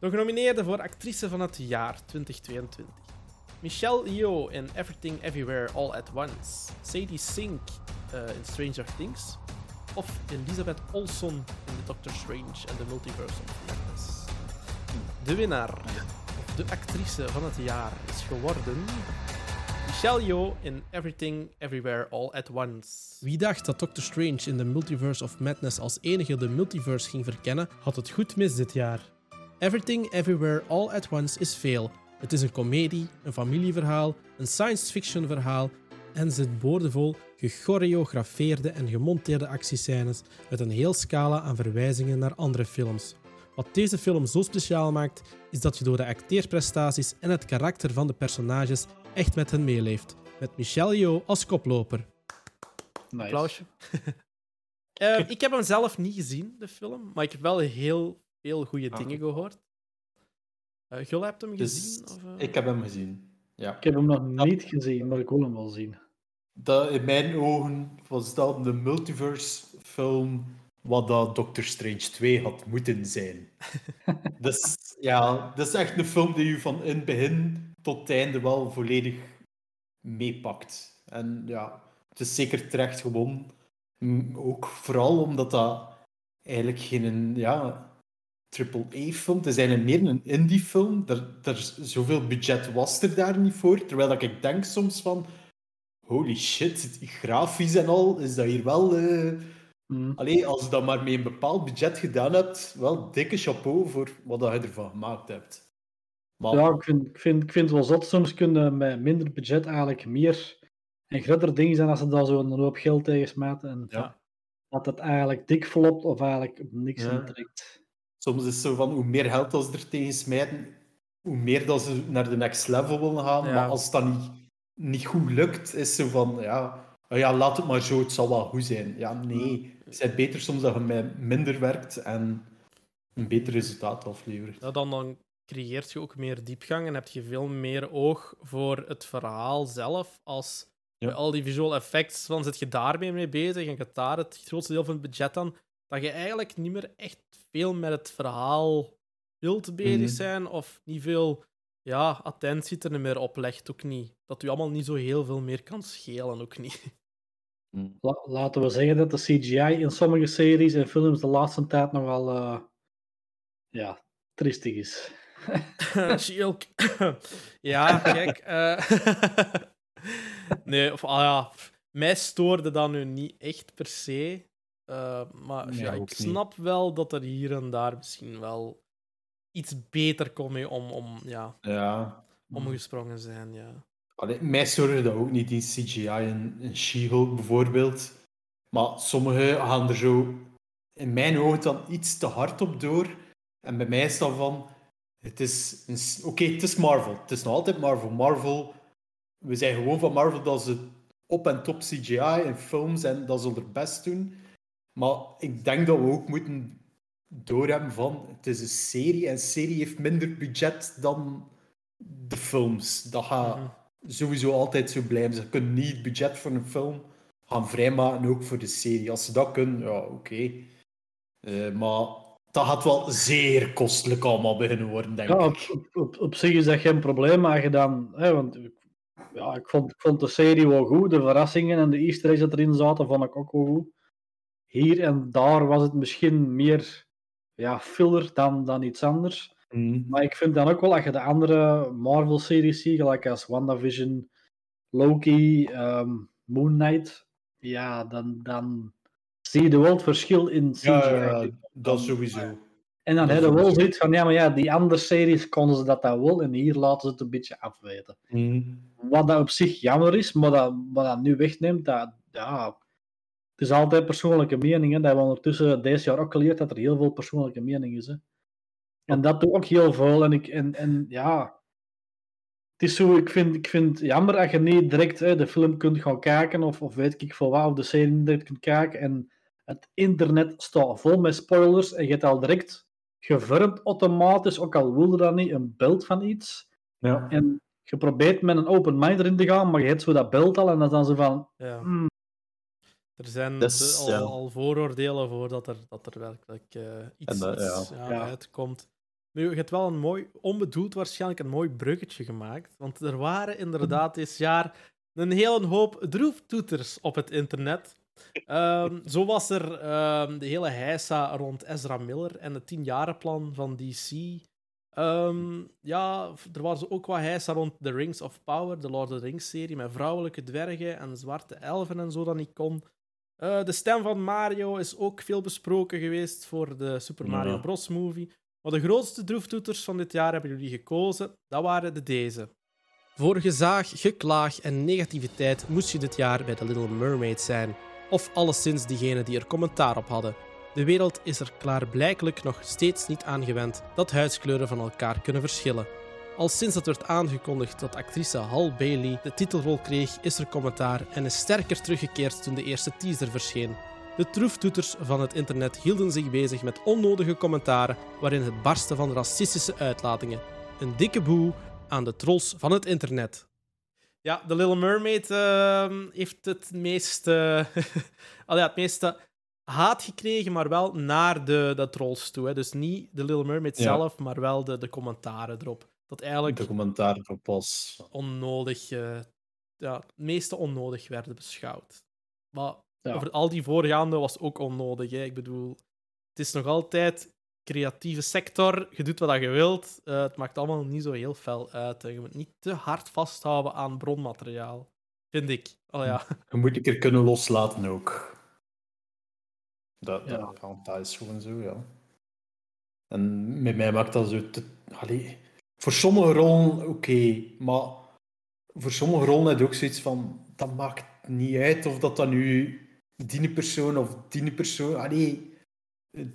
Speaker 10: De genomineerden voor actrice van het jaar 2022. Michelle Yeoh in Everything Everywhere All at Once. Sadie Sink eh, in Stranger Things. Of Elizabeth Olsen in The Doctor Strange and the Multiverse of Madness. De winnaar, de actrice van het jaar, is geworden... Michelle Yeoh in Everything Everywhere All at Once. Wie dacht dat Doctor Strange in The Multiverse of Madness als enige de multiverse ging verkennen, had het goed mis dit jaar. Everything Everywhere All at Once is veel. Het is een komedie, een familieverhaal, een science fiction verhaal en zit boordevol gechoreografeerde en gemonteerde actiescènes met een heel scala aan verwijzingen naar andere films. Wat deze film zo speciaal maakt, is dat je door de acteerprestaties en het karakter van de personages echt met hen meeleeft. Met Michelle Yeoh als koploper.
Speaker 11: Nice.
Speaker 10: Applausje. Eh, ik heb hem zelf niet gezien, de film, maar ik heb wel heel veel goede
Speaker 5: Ah.
Speaker 10: dingen gehoord. Uh, Gul, hebt hem
Speaker 5: Dus
Speaker 10: gezien? Of, eh?
Speaker 5: Ik heb hem gezien. Ja.
Speaker 11: Ik heb hem nog niet gezien, maar ik wil hem wel zien.
Speaker 5: Dat, in mijn ogen was dat de multiverse-film wat dat Doctor Strange 2 had moeten zijn. [laughs] dus ja, dat is echt een film die je van in het begin tot het einde wel volledig meepakt. En ja, het is zeker terecht gewonnen. Mm, Ook vooral omdat dat eigenlijk geen ja, triple-A-film Het is eigenlijk meer een indie-film. Er, er, zoveel budget was er daar niet voor. Terwijl dat ik denk soms van... Holy shit, grafisch en al, is dat hier wel...
Speaker 11: Hm.
Speaker 5: Allee, als je dat maar met een bepaald budget gedaan hebt, wel dikke chapeau voor wat dat je ervan gemaakt hebt. Maar
Speaker 11: Ja, ik vind, ik, vind, ik vind het wel zot. Soms kunnen met minder budget eigenlijk meer en grotere dingen zijn als ze daar zo een hoop geld tegen smijten. En
Speaker 5: Ja.
Speaker 11: dat het eigenlijk dik flopt of eigenlijk op niks
Speaker 5: Ja.
Speaker 11: intrekt.
Speaker 5: Soms is het zo van, hoe meer geld dat ze er tegen smijten, hoe meer dat ze naar de next level willen gaan.
Speaker 10: Ja.
Speaker 5: Maar als dat niet, niet goed lukt, is zo van, ja, oh ja, laat het maar zo, het zal wel goed zijn. Ja, nee. Het is beter soms dat je met minder werkt en een beter resultaat aflevert.
Speaker 10: Ja, dan, dan creëert je ook meer diepgang en heb je veel meer oog voor het verhaal zelf. Als
Speaker 5: Ja.
Speaker 10: bij al die visual effects, dan zit je daarmee mee bezig en hebt daar het grootste deel van het budget aan, dat je eigenlijk niet meer echt veel met het verhaal wilt bezig
Speaker 5: Mhm.
Speaker 10: zijn of niet veel ja, attentie er meer op legt, ook niet. Dat u allemaal niet zo heel veel meer kan schelen, ook niet. [laughs]
Speaker 11: La- laten we zeggen dat de CGI in sommige series en films de laatste tijd nogal eh, ja, triestig is. [laughs] [coughs]
Speaker 10: Ja, kijk. eh, [laughs] nee, of ah ja, mij stoorde dat nu niet echt per se. Eh, maar
Speaker 5: Nee,
Speaker 10: ja, ik
Speaker 5: niet.
Speaker 10: snap wel dat er hier en daar misschien wel iets beter kon mee om, om, ja,
Speaker 5: Ja.
Speaker 10: omgesprongen zijn. Ja.
Speaker 5: Allee, mij stoorde dat ook niet, die CGI in, in She-Hulk bijvoorbeeld. Maar sommigen gaan er zo, in mijn ogen, dan iets te hard op door. En bij mij is dat van... Het is... Oké, het is Marvel. Het is nog altijd Marvel. Marvel... We zijn gewoon van Marvel dat ze op en top CGI in films en dat ze er best doen. Maar ik denk dat we ook moeten doorhebben van... Het is een serie en een serie heeft minder budget dan de films. Dat gaat
Speaker 10: Mhm.
Speaker 5: sowieso altijd zo blijven. Ze kunnen niet het budget voor een film gaan vrijmaken, ook voor de serie. Als ze dat kunnen, ja, oké. Eh, maar dat gaat wel zeer kostelijk allemaal beginnen worden, denk
Speaker 11: Ja,
Speaker 5: ik.
Speaker 11: op, op, op, zich is dat geen probleem, maar je dan... Hè, want ik- ja, ik, vond, ik vond de serie wel goed. De verrassingen en de easter eggs dat erin zaten, vond ik ook wel goed. Hier en daar was het misschien meer ja, filler dan, dan iets anders.
Speaker 5: Mhm.
Speaker 11: Maar ik vind dan ook wel, als je de andere Marvel-series ziet, gelijk als WandaVision, Loki, ehm, Moon Knight, ja, dan, dan zie je wel het verschil in CGI.
Speaker 5: Ja, ja, dat sowieso.
Speaker 11: En dan
Speaker 5: dat
Speaker 11: heb je wel zoiets van, ja, maar ja, die andere series konden ze dat dan wel, en hier laten ze het een beetje afweten.
Speaker 5: Mhm.
Speaker 11: Wat dat op zich jammer is, maar dat, wat dat nu wegneemt, dat, ja, het is altijd persoonlijke mening. Hè. Dat hebben we ondertussen deze jaar ook geleerd, dat er heel veel persoonlijke mening is. Hè. En dat doet ook heel veel. En, ik, en, en ja, het is zo, ik vind, ik vind het jammer dat je niet direct hè, de film kunt gaan kijken, of, of weet ik veel wat, of de serie niet direct kunt kijken. En het internet staat vol met spoilers, en je hebt al direct gevormd automatisch, ook al wilde dat niet, een beeld van iets.
Speaker 5: Ja.
Speaker 11: En je probeert met een open mind erin te gaan, maar je hebt zo dat beeld al en dan dan zo van...
Speaker 10: Ja.
Speaker 11: hmm,
Speaker 10: Er zijn al,
Speaker 5: ja.
Speaker 10: al vooroordelen voor dat er, dat er werkelijk eh, iets,
Speaker 5: dat-
Speaker 10: iets,
Speaker 5: ja.
Speaker 10: ja,
Speaker 11: Ja.
Speaker 10: uitkomt. Maar je hebt wel een mooi, onbedoeld waarschijnlijk, een mooi bruggetje gemaakt. Want er waren inderdaad dit jaar een hele hoop droeftoeters op het internet. Ehm, zo was er ehm, de hele heisa rond Ezra Miller en het tienjarenplan van DC. Ehm, ja, er was ook wat heisa rond The Rings of Power, de Lord of the Rings-serie, met vrouwelijke dwergen en zwarte elfen en zo dat niet kon. Eh, de stem van Mario is ook veel besproken geweest voor de Super Mario
Speaker 5: Ja.
Speaker 10: Bros. movie. Maar de grootste droeftoeters van dit jaar hebben jullie gekozen. Dat waren de deze. Voor gezaag, geklaag en negativiteit moest je dit jaar bij The Little Mermaid zijn. Of alleszins diegenen die er commentaar op hadden. De wereld is er klaarblijkelijk nog steeds niet aan gewend dat huidskleuren van elkaar kunnen verschillen. Al sinds het werd aangekondigd dat actrice Hal Bailey de titelrol kreeg, is er commentaar en is sterker teruggekeerd toen de eerste teaser verscheen. De troeftoeters van het internet hielden zich bezig met onnodige commentaren waarin het barsten van racistische uitlatingen. Een dikke boe aan de trolls van het internet. Ja, The Little Mermaid ehm, heeft het meeste, [laughs] al ja, het meeste haat gekregen, maar wel naar de, de trolls toe. Hè. Dus niet de Little Mermaid
Speaker 5: Ja.
Speaker 10: zelf, maar wel de, de commentaren erop. Dat eigenlijk
Speaker 5: was.
Speaker 10: onnodig, eh, ja, het meeste onnodig werden beschouwd. Maar
Speaker 11: Ja.
Speaker 10: over al die voorgaande was ook onnodig. Hè. Ik bedoel, het is nog altijd creatieve sector. Je doet wat je wilt. Eh, het maakt allemaal niet zo heel fel uit. hè. Je moet niet te hard vasthouden aan bronmateriaal. Vind ik. Oh ja. [laughs]
Speaker 5: Je moet een keer kunnen loslaten ook. Dat,
Speaker 11: Ja.
Speaker 5: dat, ja, dat is gewoon zo, ja. En met mij maakt dat zo... Te, allee, voor sommige rollen oké, maar voor sommige rollen heb je ook zoiets van... Dat maakt niet uit of dat dan nu die persoon of die persoon... Allee, eh,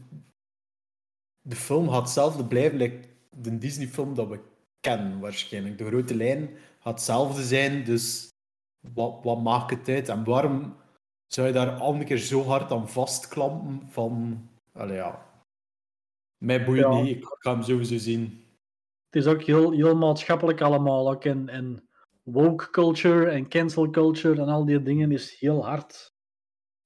Speaker 5: de film gaat hetzelfde blijven, like de Disney-film dat we kennen waarschijnlijk. De grote lijn gaat hetzelfde zijn, dus wat, wat maakt het uit? En waarom zou je daar al een keer zo hard aan vastklampen van... Allee, ja. Mij boeit
Speaker 11: Ja.
Speaker 5: niet, ik ga hem sowieso zien.
Speaker 11: Het is ook heel, heel maatschappelijk allemaal. Ook en, en woke culture en cancel culture en al die dingen is heel hard.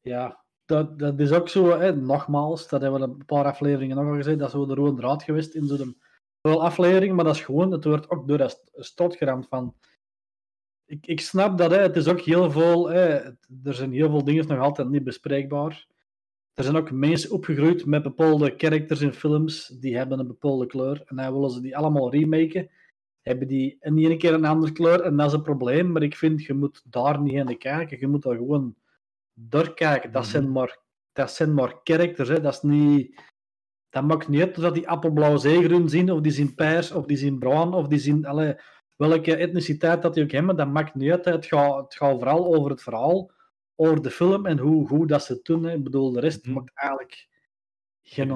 Speaker 11: Ja, dat, dat is ook zo, hè, nogmaals, dat hebben we een paar afleveringen nog al gezegd, dat is de rode draad geweest in zo'n wel aflevering, maar dat is gewoon, het wordt ook door dat stot geramd van. Ik, ik snap dat, hè, het is ook heel veel, hè, er zijn heel veel dingen nog altijd niet bespreekbaar. Er zijn ook mensen opgegroeid met bepaalde characters in films, die hebben een bepaalde kleur, en dan willen ze die allemaal remaken. Hebben die in ene keer een andere kleur, en dat is een probleem, maar ik vind, je moet daar niet in kijken, je moet daar gewoon doorkijken. Dat, zijn, maar, dat zijn maar characters, hè. dat is niet... Dat maakt niet uit dat die appelblauw zeegroen zien, of die zien paars, of die zien bruin, of die zien alle, welke etniciteit dat die ook hebben, dat maakt niet uit. Het gaat, het gaat vooral over het verhaal, over de film en hoe, hoe dat ze het doen. Hè. Ik bedoel, de rest maakt eigenlijk geen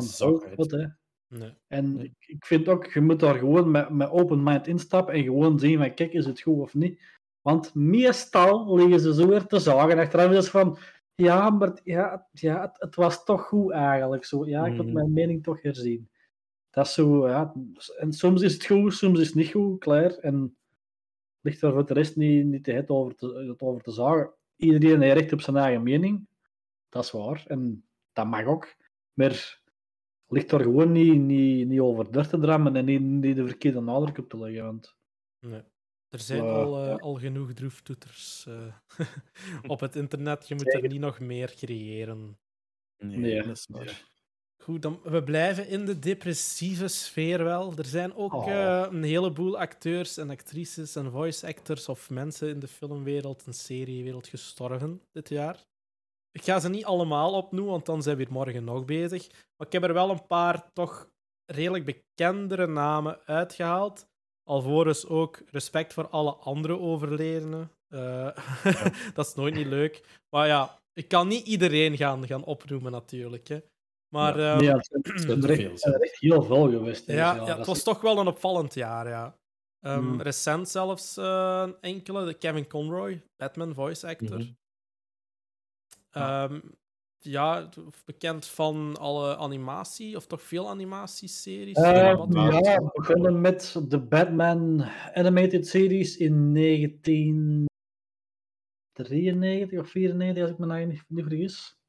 Speaker 11: wat, hè.
Speaker 10: Nee.
Speaker 11: En ik, ik vind ook, je moet daar gewoon met, met open mind instappen en gewoon zien van, kijk, is het goed of niet? Want meestal liggen ze zo weer te zagen. Achteraf is het van, ja, maar het- ja, ja, het, het was toch goed eigenlijk. Zo. Ja, ik had
Speaker 5: Mhm.
Speaker 11: mijn mening toch herzien. Dat is zo, ja. En soms is het goed, soms is het niet goed, klaar. En ligt er voor de rest niet, niet te het over te, het over te zagen. Iedereen heeft recht op zijn eigen mening. Dat is waar. En dat mag ook. Maar ligt er gewoon niet, niet, niet over door te drammen en niet, niet de verkeerde nadruk op te leggen. Want
Speaker 10: Nee. Er zijn
Speaker 11: Ja.
Speaker 10: al, eh, al genoeg droeftoeters eh, [laughs] op het internet. Je moet er niet nog meer creëren.
Speaker 5: Nee,
Speaker 11: Nee,
Speaker 5: dat is waar.
Speaker 10: Goed, dan, we blijven in de depressieve sfeer wel. Er zijn ook
Speaker 11: Oh.
Speaker 10: eh, een heleboel acteurs en actrices en voice actors of mensen in de filmwereld en seriewereld gestorven dit jaar. Ik ga ze niet allemaal opnoemen, want dan zijn we hier morgen nog bezig. Maar ik heb er wel een paar toch redelijk bekendere namen uitgehaald. Alvorens ook respect voor alle andere overledenen. Eh, [laughs] dat is nooit niet leuk. Maar ja, ik kan niet iedereen gaan, gaan opnoemen natuurlijk. Hè. Maar
Speaker 5: Ja.
Speaker 10: ehm,
Speaker 11: nee, [clears throat] het zijn er echt, heel veel geweest.
Speaker 10: ja,
Speaker 11: jaar.
Speaker 10: ja, het
Speaker 11: is
Speaker 10: was toch wel een opvallend jaar, ja. Ehm,
Speaker 11: Mm.
Speaker 10: Recent zelfs eh, een enkele, de Kevin Conroy, Batman voice actor.
Speaker 5: Mhm.
Speaker 10: Ehm, ja, bekend van alle animatie, of toch veel animatieseries.
Speaker 11: Ja, we begonnen met de Batman Animated Series in 1993 of 94, als ik me nou niet vergis.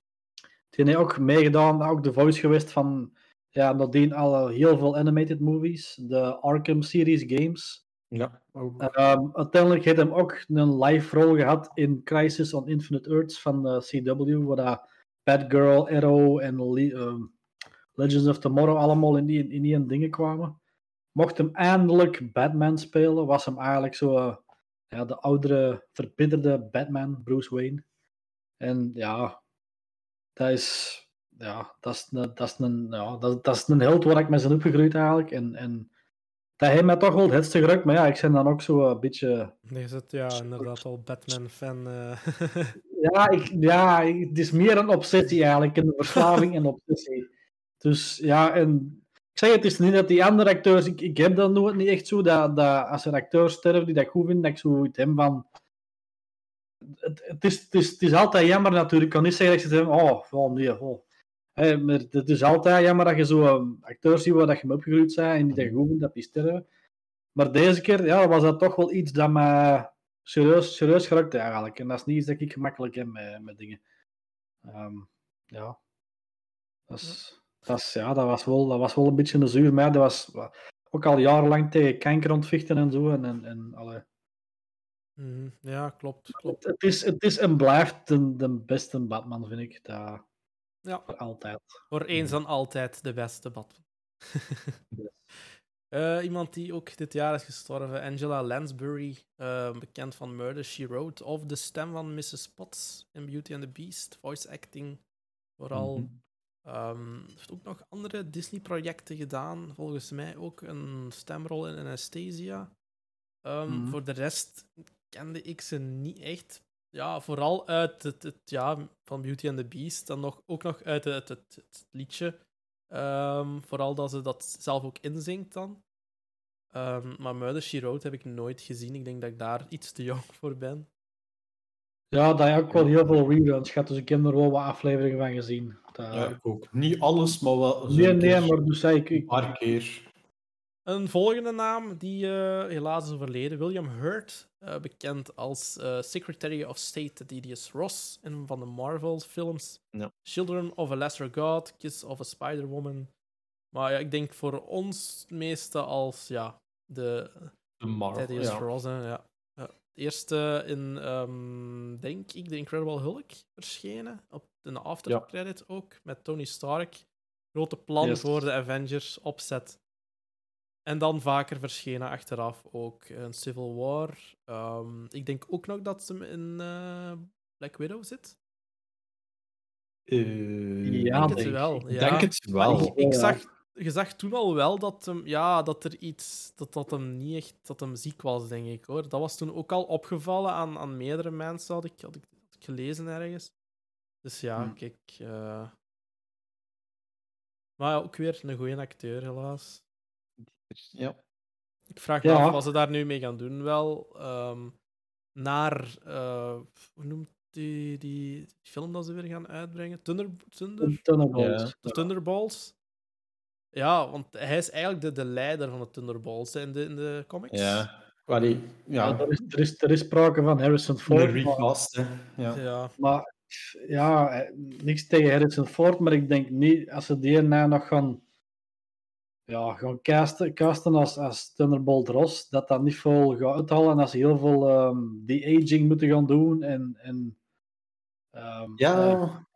Speaker 11: Die heeft ook meegedaan, ook de voice geweest van, ja, nadien al heel veel animated movies, de Arkham series games.
Speaker 5: Ja, ook.
Speaker 11: Ehm, uiteindelijk heeft hem ook een live rol gehad in Crisis on Infinite Earths van de CW, waar dat Batgirl, Arrow en Le- ehm, Legends of Tomorrow allemaal in die, in die dingen kwamen. Mocht hem eindelijk Batman spelen, was hem eigenlijk zo eh, ja, de oudere, verbitterde Batman, Bruce Wayne. En ja, dat is, ja, dat is, een, dat is, een, ja, dat, dat is een held waar ik mee ben opgegroeid eigenlijk. En, en dat heeft mij toch wel het hardste gerukt, maar ja, ik ben dan ook zo een beetje...
Speaker 10: Nee, het ja, inderdaad al Batman-fan. eh.
Speaker 11: Ja, ik, ja, het is meer een obsessie eigenlijk, een verslaving en [laughs] obsessie. Dus ja, en ik zeg het is niet dat die andere acteurs, ik, ik heb dat nooit niet echt zo, dat, dat als een acteur sterft die dat ik goed vind, dat ik zoiets heb van... Het, het, is, het, is, altijd jammer natuurlijk, ik kan niet zeggen dat ik zeg, oh, oh nee, oh. Maar het is altijd jammer dat je zo acteurs ziet waar dat je mee opgegroeid bent en die dat goed dat die sterven. Maar deze keer ja, was dat toch wel iets dat me serieus, serieus geraakt eigenlijk. En dat is niet iets dat ik gemakkelijk heb met, dingen. Ehm, ja. Dat, is, dat, ja, dat, was wel, dat was wel een beetje een zuur, maar dat was wa- ook al jarenlang tegen kanker ontvechten en zo. En, en, en, allee.
Speaker 10: Mhm, ja, klopt. klopt.
Speaker 11: Het, is, het is en blijft de, de beste Batman, vind ik. Dat,
Speaker 10: Ja.
Speaker 11: voor altijd.
Speaker 10: Voor eens en altijd de beste Batman. [laughs] Eh, iemand die ook dit jaar is gestorven, Angela Lansbury, eh, bekend van Murder, She Wrote, of de stem van Mrs. Potts in Beauty and the Beast, voice acting vooral.
Speaker 5: Mhm.
Speaker 10: Ehm, heeft ook nog andere Disney-projecten gedaan, volgens mij ook een stemrol in Anastasia. Ehm,
Speaker 11: Mhm.
Speaker 10: Voor de rest kende ik ze niet echt. Ja, vooral uit het, het ja, van Beauty and the Beast, dan nog, ook nog uit het, het, het liedje. Ehm, vooral dat ze dat zelf ook inzingt dan. Ehm, maar Murder, She Wrote heb ik nooit gezien. Ik denk dat ik daar iets te jong [laughs] voor ben.
Speaker 11: Ja, dat heb ook wel heel veel reruns gehad, dus ik heb er wel wat afleveringen van gezien. Dat-
Speaker 5: Ja, ik ook. Niet alles, maar wel zo
Speaker 11: nee,
Speaker 5: een
Speaker 11: nee, maar dus zei ik,
Speaker 5: een
Speaker 11: ik
Speaker 5: paar keer.
Speaker 10: Een volgende naam die eh, helaas is overleden, William Hurt, eh, bekend als eh, Secretary of State Didius Ross in een van de Marvel-films.
Speaker 5: Ja.
Speaker 10: Children of a Lesser God, Kiss of a Spider-Woman. Maar ja, ik denk voor ons meeste als ja, de
Speaker 5: De Marvel,
Speaker 10: Thaddeus
Speaker 5: ja.
Speaker 10: Ross. Hè, ja. Ja. Eerste in, ehm, denk ik, The Incredible Hulk verschenen. Op een aftercredit ook, met Tony Stark. Grote plan
Speaker 11: Yes.
Speaker 10: voor de Avengers opzet. En dan vaker verschenen achteraf ook een Civil War. Ehm, ik denk ook nog dat ze in eh, Black Widow zit.
Speaker 5: Eh,
Speaker 11: Ja,
Speaker 10: denk het
Speaker 5: denk-
Speaker 10: wel.
Speaker 5: Ik
Speaker 10: ja.
Speaker 5: denk het wel.
Speaker 10: Ik, zag, je zag toen al wel dat hem, ja, dat er iets, dat, dat hem niet echt, dat hem ziek was, denk ik hoor. Dat was toen ook al opgevallen aan, aan meerdere mensen, had ik, had ik, had ik gelezen ergens. Dus ja,
Speaker 11: Hm.
Speaker 10: kijk. eh. Maar ook weer een goede acteur, helaas.
Speaker 5: Ja.
Speaker 10: Ik vraag me
Speaker 11: Ja.
Speaker 10: af wat ze daar nu mee gaan doen. Wel, ehm, naar, eh, hoe noemt die, die film dat ze weer gaan uitbrengen? Thunder, Thunder,
Speaker 11: Thunderbolts.
Speaker 5: Ja.
Speaker 10: de Thunderbolts. Ja, want hij is eigenlijk de, de leider van de Thunderbolts hè, in de, in de comics.
Speaker 5: Ja. Allee,
Speaker 11: Ja,
Speaker 5: ja.
Speaker 11: er, is, er, is, er is sprake van Harrison Ford. Maar,
Speaker 5: recast, hè. Ja.
Speaker 10: Ja.
Speaker 11: maar ja, eh, niks tegen Harrison Ford, maar ik denk niet als ze die na nog gaan, ja, gaan casten, casten als, als Thunderbolt Ross, dat dat niet veel gaat uithalen en als ze heel veel ehm de-aging moeten gaan doen. En, en, ehm, eh,
Speaker 5: Ja.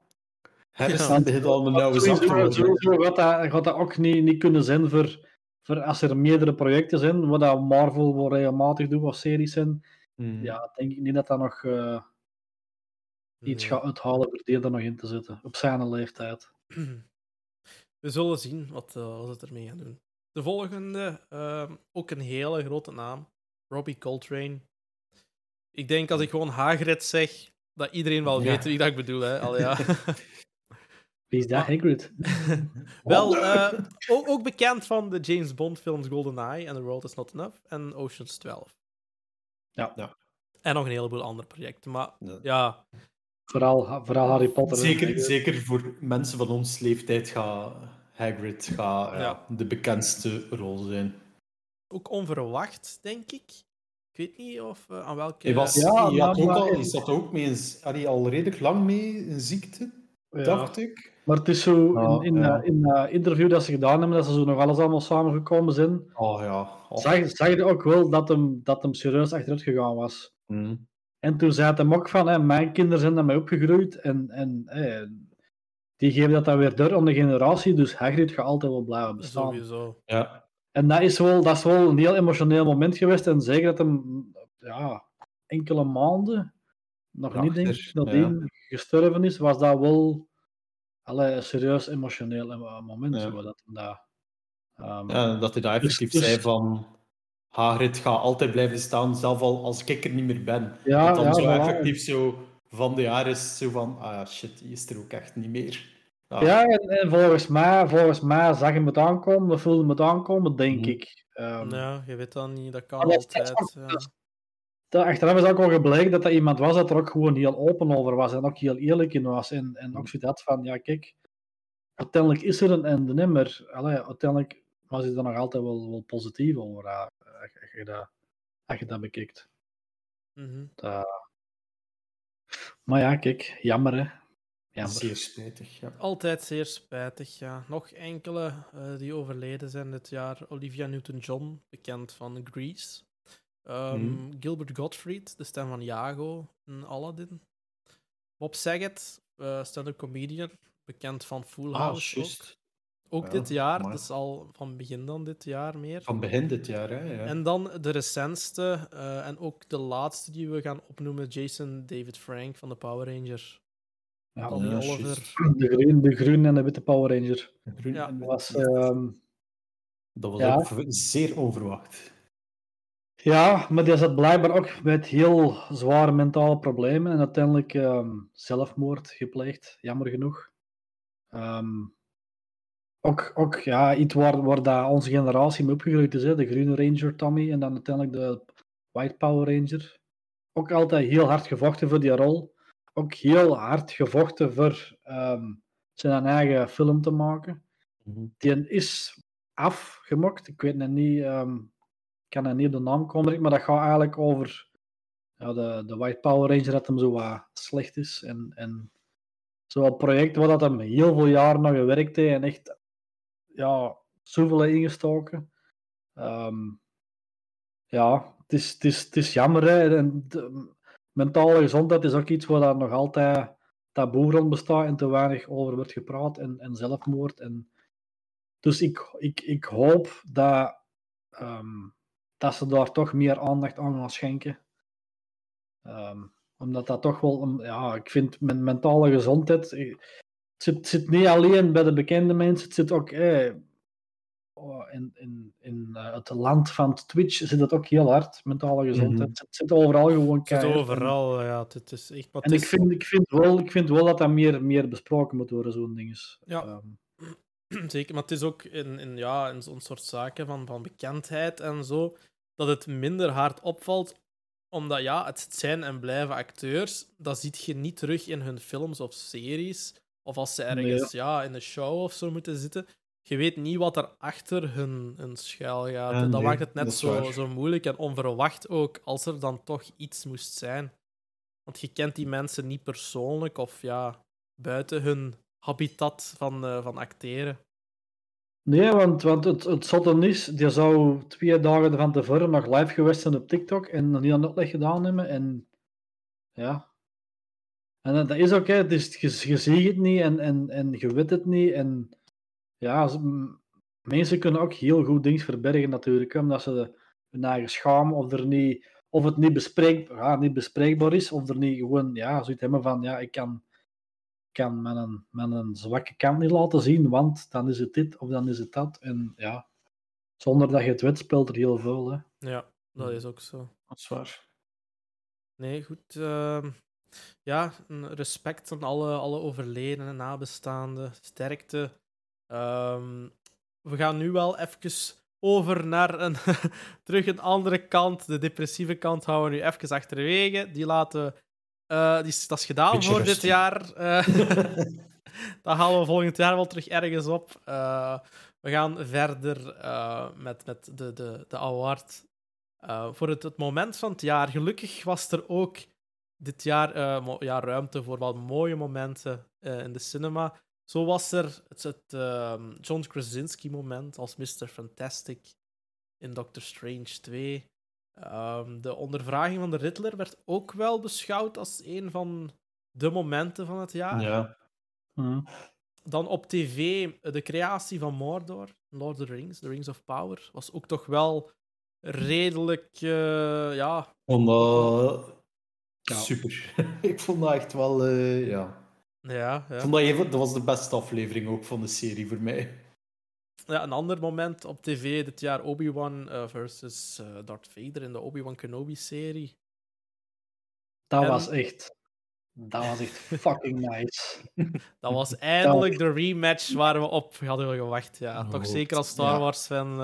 Speaker 5: Harrison
Speaker 10: Ja.
Speaker 5: begint al een nauwe zak te
Speaker 11: Sowieso,
Speaker 5: worden.
Speaker 11: sowieso gaat dat, gaat dat ook niet, niet kunnen zijn voor, voor als er meerdere projecten zijn, wat dat Marvel wel regelmatig doet als series zijn.
Speaker 5: Hmm.
Speaker 11: Ja, denk ik niet dat dat nog eh, iets gaat uithalen voor die er nog in te zetten. Op zijn leeftijd. [clears throat]
Speaker 10: We zullen zien wat, eh, wat ze ermee gaan doen. De volgende, ehm, ook een hele grote naam. Robbie Coltrane. Ik denk als ik gewoon Hagrid zeg, dat iedereen wel
Speaker 5: Ja.
Speaker 10: weet wie dat ik bedoel. Hè. Al, ja. [laughs]
Speaker 11: Wie is dat, Hagrid? [laughs]
Speaker 10: Wel, eh, ook, ook bekend van de James Bond films GoldenEye en The World Is Not Enough en Ocean's 12.
Speaker 11: Ja.
Speaker 5: Ja.
Speaker 10: En nog een heleboel andere projecten. Maar
Speaker 5: Ja.
Speaker 10: ja,
Speaker 11: Vooral, vooral Harry Potter.
Speaker 5: Zeker, zeker voor mensen van ons leeftijd gaat Hagrid gaat, Ja. de bekendste rol zijn.
Speaker 10: ook onverwacht, denk ik. Ik weet niet of eh, aan welke...
Speaker 5: Hij, was,
Speaker 11: Ja,
Speaker 5: hij, had
Speaker 11: maar-
Speaker 5: ook al, hij zat ook mee hij al redelijk lang mee een ziekte,
Speaker 11: Ja.
Speaker 5: dacht ik.
Speaker 11: Maar het is zo, in, in,
Speaker 5: ja.
Speaker 11: eh, in interview dat ze gedaan hebben, dat ze zo nog alles allemaal samengekomen zijn,
Speaker 5: Oh ja. Oh.
Speaker 11: zag, zag je ook wel dat hem, dat hem serieus achteruit gegaan was.
Speaker 5: Hmm.
Speaker 11: En toen zei hij ook van, hè, mijn kinderen zijn daarmee opgegroeid en, en hè, die geven dat dan weer door aan de generatie, dus Hagrid gaat altijd wel blijven bestaan.
Speaker 10: Sowieso.
Speaker 5: Ja.
Speaker 11: En dat is, wel, dat is wel een heel emotioneel moment geweest en zeker dat hem ja, enkele maanden, nog niet denk ik, nadien gestorven is, was dat wel allee, een serieus emotioneel eh, moment.
Speaker 5: Ja.
Speaker 11: Zo, dat, dat, ehm,
Speaker 5: ja, dat hij daar
Speaker 11: Dus-
Speaker 5: effectief
Speaker 11: dus-
Speaker 5: zei van Hagrid gaat altijd blijven staan, zelfs al als ik er niet meer ben.
Speaker 11: Ja,
Speaker 5: dat dan
Speaker 11: ja,
Speaker 5: zo
Speaker 11: voilà.
Speaker 5: effectief zo van de jaar is zo van, ah shit, die is er ook echt niet meer. Ah,
Speaker 11: Ja, en, en volgens, mij, volgens mij zag je het aankomen, of voelde het aankomen, denk
Speaker 5: Mhm.
Speaker 11: ik. Ehm,
Speaker 10: Ja, je weet dat niet. Dat kan
Speaker 11: dat
Speaker 10: altijd.
Speaker 11: dat
Speaker 10: ja.
Speaker 11: dus- dat- achteraf is ook wel gebleken dat dat iemand was dat er ook gewoon heel open over was en ook heel eerlijk in was. En, en ook zoiets had van, ja kijk, uiteindelijk is er een einde, allee, uiteindelijk was hij er nog altijd wel, wel positief over, eh, als je- dat, als je dat bekijkt.
Speaker 10: Mhm.
Speaker 11: Dat- Maar ja, kijk, jammer hè. Jammer.
Speaker 5: Zeer spijtig, ja.
Speaker 10: Altijd zeer spijtig, ja. Nog enkele eh, die overleden zijn dit jaar. Olivia Newton-John, bekend van Grease. Ehm,
Speaker 5: Mhm.
Speaker 10: Gilbert Gottfried, de stem van Iago in Aladdin. Bob Saget, eh stand-up comedian, bekend van Full
Speaker 5: Ah,
Speaker 10: House. ook. Ook
Speaker 5: Ja,
Speaker 10: dit jaar,
Speaker 5: amai.
Speaker 10: dus al van begin dan dit jaar meer.
Speaker 5: Van begin dit jaar, hè. Ja.
Speaker 10: En dan de recentste eh, en ook de laatste die we gaan opnoemen, Jason David Frank van de Power Rangers.
Speaker 11: Ja,
Speaker 10: Tommy
Speaker 5: ja,
Speaker 10: Oliver.
Speaker 11: de, groen, de groen en de witte Power Ranger.
Speaker 5: Groen
Speaker 10: Ja.
Speaker 5: en.
Speaker 11: Was, ehm,
Speaker 5: Dat was
Speaker 11: ja.
Speaker 5: ook v- zeer onverwacht.
Speaker 11: Ja, maar die zat blijkbaar ook met heel zware mentale problemen en uiteindelijk ehm, zelfmoord gepleegd, jammer genoeg. Ehm, ook, ook ja, iets waar, waar dat onze generatie mee opgegroeid is, hè? de Groene Ranger Tommy en dan uiteindelijk de White Power Ranger. ook altijd heel hard gevochten voor die rol. Ook heel hard gevochten voor ehm, zijn eigen film te maken. Die is afgemokt. Ik weet het niet, ehm, ik kan er niet op de naam komen, maar dat gaat eigenlijk over ja, de, de White Power Ranger dat hem zo wat slecht is. En, en zo'n project waar dat hem heel veel jaren naar gewerkt heeft en echt ja, zoveel ingestoken. Ehm, ja, het is, het is, het is jammer. Hè. En mentale gezondheid is ook iets waar nog altijd taboe rond bestaat en te weinig over wordt gepraat. En, en zelfmoord. En... Dus ik, ik, ik hoop dat, ehm, dat ze daar toch meer aandacht aan gaan schenken. Ehm, omdat dat toch wel, een- ja, ik vind men- mentale gezondheid. Het zit, niet alleen bij de bekende mensen, het zit ook eh, in, in, in eh, het land van Twitch zit het ook heel hard, mentale gezondheid.
Speaker 5: Mhm.
Speaker 11: Het zit overal gewoon
Speaker 10: Het zit
Speaker 11: keihard.
Speaker 10: overal, ja. Het, is echt...
Speaker 11: En ik vind, ik, vind wel, ik vind wel dat dat meer, meer besproken moet worden, zo'n ding. is.
Speaker 10: Ja.
Speaker 11: Ehm, [clears throat]
Speaker 10: Zeker, maar het is ook in, in, ja, in zo'n soort zaken van, van bekendheid en zo, dat het minder hard opvalt. Omdat ja, het zijn en blijven acteurs. Dat ziet je niet terug in hun films of series. Of als ze ergens ja, in een show of zo moeten zitten. Je weet niet wat er achter hun, hun schuil gaat.
Speaker 5: Ja,
Speaker 10: En dat
Speaker 5: nee,
Speaker 10: maakt het net zo,
Speaker 5: waar.
Speaker 10: zo moeilijk en onverwacht ook, als er dan toch iets moest zijn. Want je kent die mensen niet persoonlijk of ja, buiten hun habitat van, eh, van acteren.
Speaker 11: Nee, want, want het, het zotte is, die zou twee dagen van tevoren nog live geweest zijn op TikTok en nog niet aan uitleg gedaan hebben. En ja. En dat dat is ook, hè, het is, je, je ziet het niet en, en, en je weet het niet. En ja, mensen kunnen ook heel goed dingen verbergen natuurlijk, hè, omdat ze hun eigen schamen of, er niet, of het niet, bespreek, ja, niet bespreekbaar is, of er niet gewoon ja, zoiets hebben van, ja, ik kan, kan mijn, mijn zwakke kant niet laten zien, want dan is het dit of dan is het dat. En ja, zonder dat je het weet, speelt er heel veel. Hè.
Speaker 10: Ja, dat is ook zo.
Speaker 11: Dat is waar.
Speaker 10: Nee, goed. ehm, ja, respect aan alle, alle overledenen en nabestaanden. Sterkte. Ehm, we gaan nu wel even over naar een, [laughs] terug een andere kant. De depressieve kant houden we nu even achterwege. Die laten we... eh, die, is- dat is gedaan
Speaker 5: Beetje
Speaker 10: voor dit jaar. [laughs] eh. [laughs] dat halen we volgend jaar wel terug ergens op. Eh, we gaan verder eh, met, met de, de, de award voor het, het moment van het jaar. Gelukkig was er ook dit jaar eh, ja, ruimte voor wat mooie momenten eh, in de cinema. Zo was er het, het ehm, John Krasinski-moment als Mr. Fantastic in Doctor Strange 2. Ehm, de ondervraging van de Riddler werd ook wel beschouwd als een van de momenten van het jaar.
Speaker 5: Ja.
Speaker 11: Mhm.
Speaker 10: Dan op tv de creatie van Mordor, Lord of the Rings, The Rings of Power, was ook toch wel redelijk, eh, ja...
Speaker 5: Ik vond dat
Speaker 11: Ja.
Speaker 5: super. [laughs] ik vond dat echt wel, eh, ja.
Speaker 10: Ja,
Speaker 5: Ik
Speaker 10: ja.
Speaker 5: vond dat, even, dat was de beste aflevering ook van de serie voor mij.
Speaker 10: ja, een ander moment op tv dit jaar, Obi-Wan eh, versus eh, Darth Vader in de Obi-Wan Kenobi-serie.
Speaker 11: Dat
Speaker 10: En-
Speaker 11: was echt. Dat was echt [laughs] fucking nice. [laughs]
Speaker 10: Dat was eindelijk de rematch waar we op hadden gewacht. Ja, toch
Speaker 5: Oh,
Speaker 10: zeker als Star. Wars-fan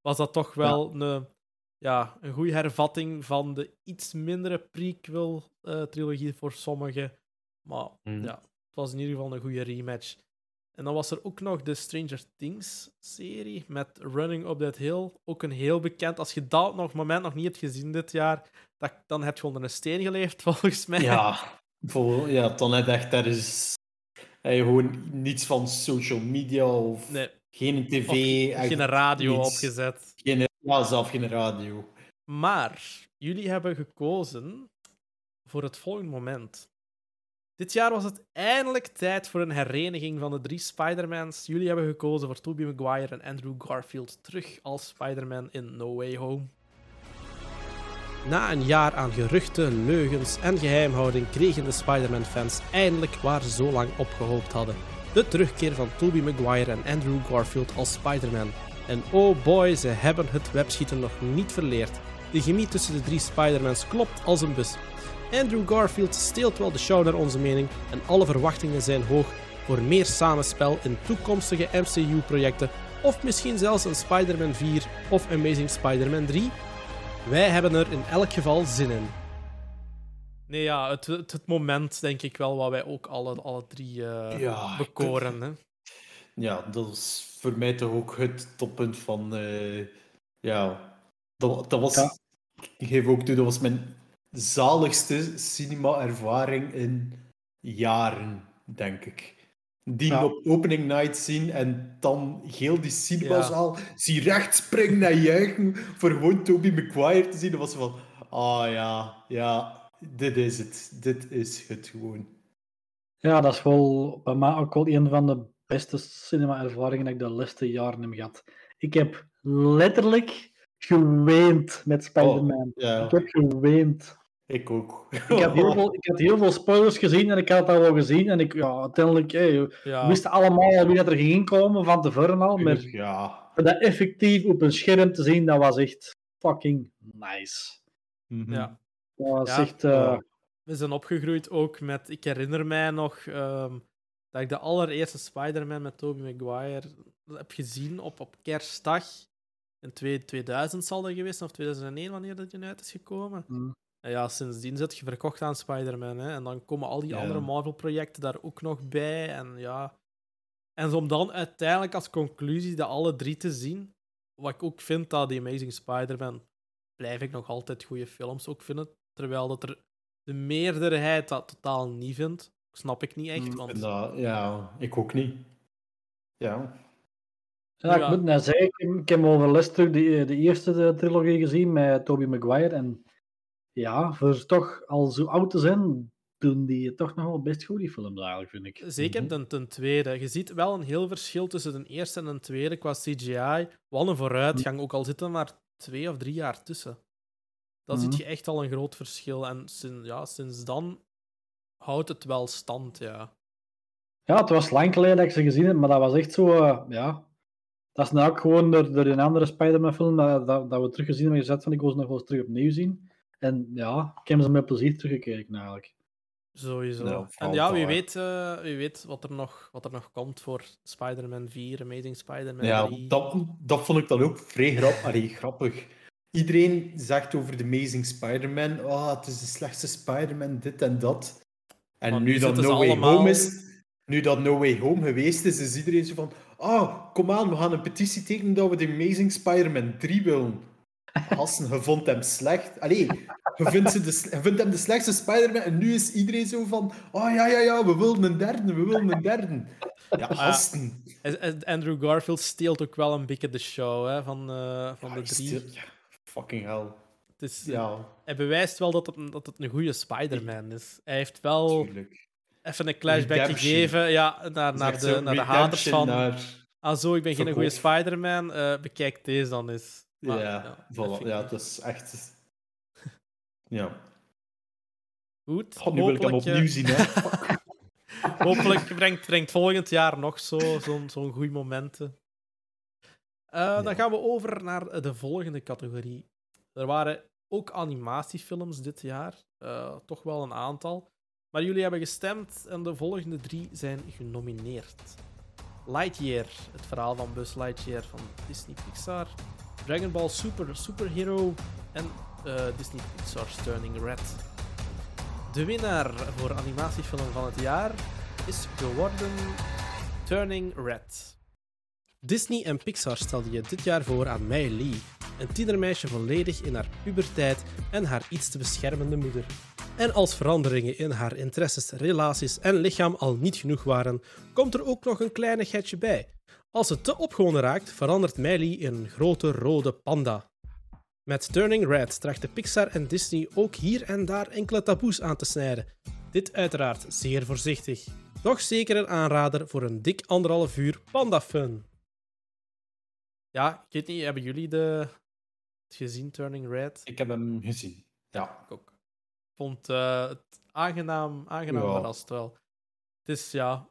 Speaker 10: was dat toch wel een, ja, een goede hervatting van de iets mindere prequel-trilogie voor sommigen. Maar
Speaker 5: Mhm.
Speaker 10: ja, het was in ieder geval een goede rematch. En dan was er ook nog de Stranger Things-serie met Running Up That Hill. Ook een heel bekend. Als je dat nog moment nog niet hebt gezien dit jaar, dat, dan heb je onder een steen geleefd, [laughs] volgens mij.
Speaker 5: Ja, vol, ja dan net echt, daar is hij gewoon niets van social media of
Speaker 10: Nee.
Speaker 5: geen tv.
Speaker 10: Of geen radio
Speaker 5: niets.
Speaker 10: opgezet.
Speaker 5: Geen, ja, zelf geen radio.
Speaker 10: Maar jullie hebben gekozen voor het volgende moment. Dit jaar was het eindelijk tijd voor een hereniging van de drie Spider-Mans. Jullie hebben gekozen voor Tobey Maguire en Andrew Garfield terug als Spider-Man in No Way Home. Na een jaar aan geruchten, leugens en geheimhouding kregen de Spider-Man-fans eindelijk waar ze zo lang op gehoopt hadden. De terugkeer van Tobey Maguire en Andrew Garfield als Spider-Man. En oh boy, ze hebben het webschieten nog niet verleerd. De chemie tussen de drie Spider-Mans klopt als een bus. Andrew Garfield steelt wel de show naar onze mening en alle verwachtingen zijn hoog voor meer samenspel in toekomstige MCU-projecten of misschien zelfs een Spider-Man 4 of Amazing Spider-Man 3. Wij hebben er in elk geval zin in. Nee, ja, het, het, het moment denk ik wel wat wij ook alle, alle drie eh,
Speaker 5: Ja,
Speaker 10: bekoren. Hè?
Speaker 5: Ja, dat is voor mij toch ook het toppunt van. eh, ja, dat, dat was.
Speaker 11: Ja.
Speaker 5: Ik geef ook toe, dat was mijn zaligste cinema-ervaring in jaren, denk ik. Die
Speaker 11: Ja.
Speaker 5: op opening night zien en dan heel die cinemazaal zie recht springen en juichen voor gewoon Tobey Maguire te zien. Dat was van, ah ja, ja, dit is het. Dit is het gewoon.
Speaker 11: Ja, dat is wel bij mij ook wel een van de beste cinema-ervaringen dat ik de laatste jaren heb gehad. Ik heb letterlijk geweend met Spider-Man.
Speaker 5: Oh, ja.
Speaker 11: Ik heb geweend.
Speaker 5: Ik ook.
Speaker 11: Ik had, heel veel, ik had heel veel spoilers gezien en ik had al wel gezien. En ik, ja, uiteindelijk, hey, we
Speaker 10: Ja.
Speaker 11: wisten allemaal al wie dat er ging komen van tevoren al. Maar
Speaker 5: Ja.
Speaker 11: dat effectief op een scherm te zien, dat was echt fucking nice.
Speaker 5: Mhm.
Speaker 10: Ja.
Speaker 11: Dat was
Speaker 10: Ja.
Speaker 11: echt... eh.
Speaker 10: We zijn opgegroeid ook met. Ik herinner mij nog ehm, dat ik de allereerste Spider-Man met Tobey Maguire heb gezien op, op kerstdag. In twee- 2000 zal dat geweest zijn, of 2001, wanneer dat je uit is gekomen.
Speaker 11: Mm.
Speaker 10: En ja, sindsdien zit je verkocht aan Spider-Man. En dan komen al die
Speaker 5: Ja.
Speaker 10: andere Marvel-projecten daar ook nog bij. En ja. En om dan uiteindelijk als conclusie de alle drie te zien. Wat ik ook vind dat The Amazing Spider-Man. blijf ik nog altijd goede films ook vinden. Terwijl dat er de meerderheid dat totaal niet vindt. Snap ik niet echt.
Speaker 11: Mm,
Speaker 10: Want
Speaker 5: dat- ja, ik ook niet. Ja.
Speaker 11: Ja, ik
Speaker 10: Ja.
Speaker 11: moet net zeggen, ik, heb- ik heb over les terug de, de eerste eh, trilogie gezien met Tobey Maguire. En ja, voor toch al zo oud te zijn, doen die toch nog wel best goed, die films eigenlijk, vind ik.
Speaker 10: Zeker
Speaker 5: Mhm.
Speaker 10: ten, ten tweede. Je ziet wel een heel verschil tussen de eerste en de tweede qua CGI. Wel een vooruitgang, ook al zitten er maar twee of drie jaar tussen. Dan zie je echt al een groot verschil. En sinds, ja, sinds dan houdt het wel stand, ja.
Speaker 11: Ja, het was lang geleden dat ik ze gezien heb, maar dat was echt zo, eh, ja... Dat is nou ook gewoon door, door een andere Spider-Man film dat, dat, dat we teruggezien hebben gezet van ik wil ze nog wel eens terug opnieuw zien. En ja, ik heb ze met plezier teruggekeken eigenlijk.
Speaker 10: Sowieso.
Speaker 5: Ja,
Speaker 10: en ja, wie weet, eh, wie weet wat, er nog, wat er nog komt voor Spider-Man 4, Amazing Spider-Man
Speaker 5: Ja,
Speaker 10: 3.
Speaker 5: dat, dat vond ik dan ook vrij grap, allee, grappig. Iedereen zegt over The Amazing Spider-Man, oh, het is de slechtste Spider-Man, dit en dat. En
Speaker 10: Maar
Speaker 5: nu dat No Way
Speaker 10: allemaal-
Speaker 5: Home is, nu dat No Way Home geweest is, is iedereen zo van, oh, kom aan, we gaan een petitie tekenen dat we The Amazing Spider-Man 3 willen. Hassen, je vond hem slecht. Allee, je vindt, ze de, sle- je vindt hem de slechtste Spider-Man en nu is iedereen zo van, oh ja, ja, ja, we willen een derde, we willen een derde. Ja, hasten.
Speaker 10: En- en Andrew Garfield steelt ook wel een beetje de show hè, van, eh, van de drie.
Speaker 5: ja, fucking hell.
Speaker 10: Het is,
Speaker 5: Ja,
Speaker 10: Hij bewijst wel dat het, dat het een goede Spider-Man is. Hij heeft wel
Speaker 5: tuurlijk.
Speaker 10: even een
Speaker 5: Redemption.
Speaker 10: gegeven ja, naar,
Speaker 5: Het
Speaker 10: naar, de, naar de haters van...
Speaker 5: naar-
Speaker 10: Ah zo, ik ben geen goede. Spider-Man. eh, bekijk deze dan eens. Maar,
Speaker 5: ja, voilà, ja,
Speaker 10: niet.
Speaker 5: dat is echt... Ja.
Speaker 10: Goed.
Speaker 5: Oh, nu wil ik hem
Speaker 10: hopelijk, eh,
Speaker 5: opnieuw zien, hè. [laughs] [laughs]
Speaker 10: Hopelijk brengt, brengt volgend jaar nog zo'n zo zo'n goede momenten. Eh, Dan gaan we over naar de volgende categorie. Er waren ook animatiefilms dit jaar. eh, toch wel een aantal. Maar jullie hebben gestemd en de volgende drie zijn genomineerd. Lightyear, het verhaal van Buzz Lightyear van Disney Pixar. Dragon Ball Super, Superhero en eh, Disney Pixar's Turning Red. De winnaar voor animatiefilm van het jaar is geworden Turning Red. Disney en Pixar stelden je dit jaar voor aan Mei Lee, een tienermeisje volledig in haar puberteit en haar iets te beschermende moeder. En als veranderingen in haar interesses, relaties en lichaam al niet genoeg waren, komt er ook nog een kleinigheidje bij. Als het te opgewonden raakt, verandert Miley in een grote rode panda. Met Turning Red trachten Pixar en Disney ook hier en daar enkele taboes aan te snijden. Dit uiteraard zeer voorzichtig. Toch zeker een aanrader voor een dik anderhalf uur panda fun. Ja, ik weet niet, hebben jullie de... gezien, Turning Red?
Speaker 5: Ik heb hem gezien. Ja.
Speaker 10: Ik ook. Vond eh, het aangenaam, aangenaam
Speaker 5: Ja.
Speaker 10: verrast wel. Het is ja,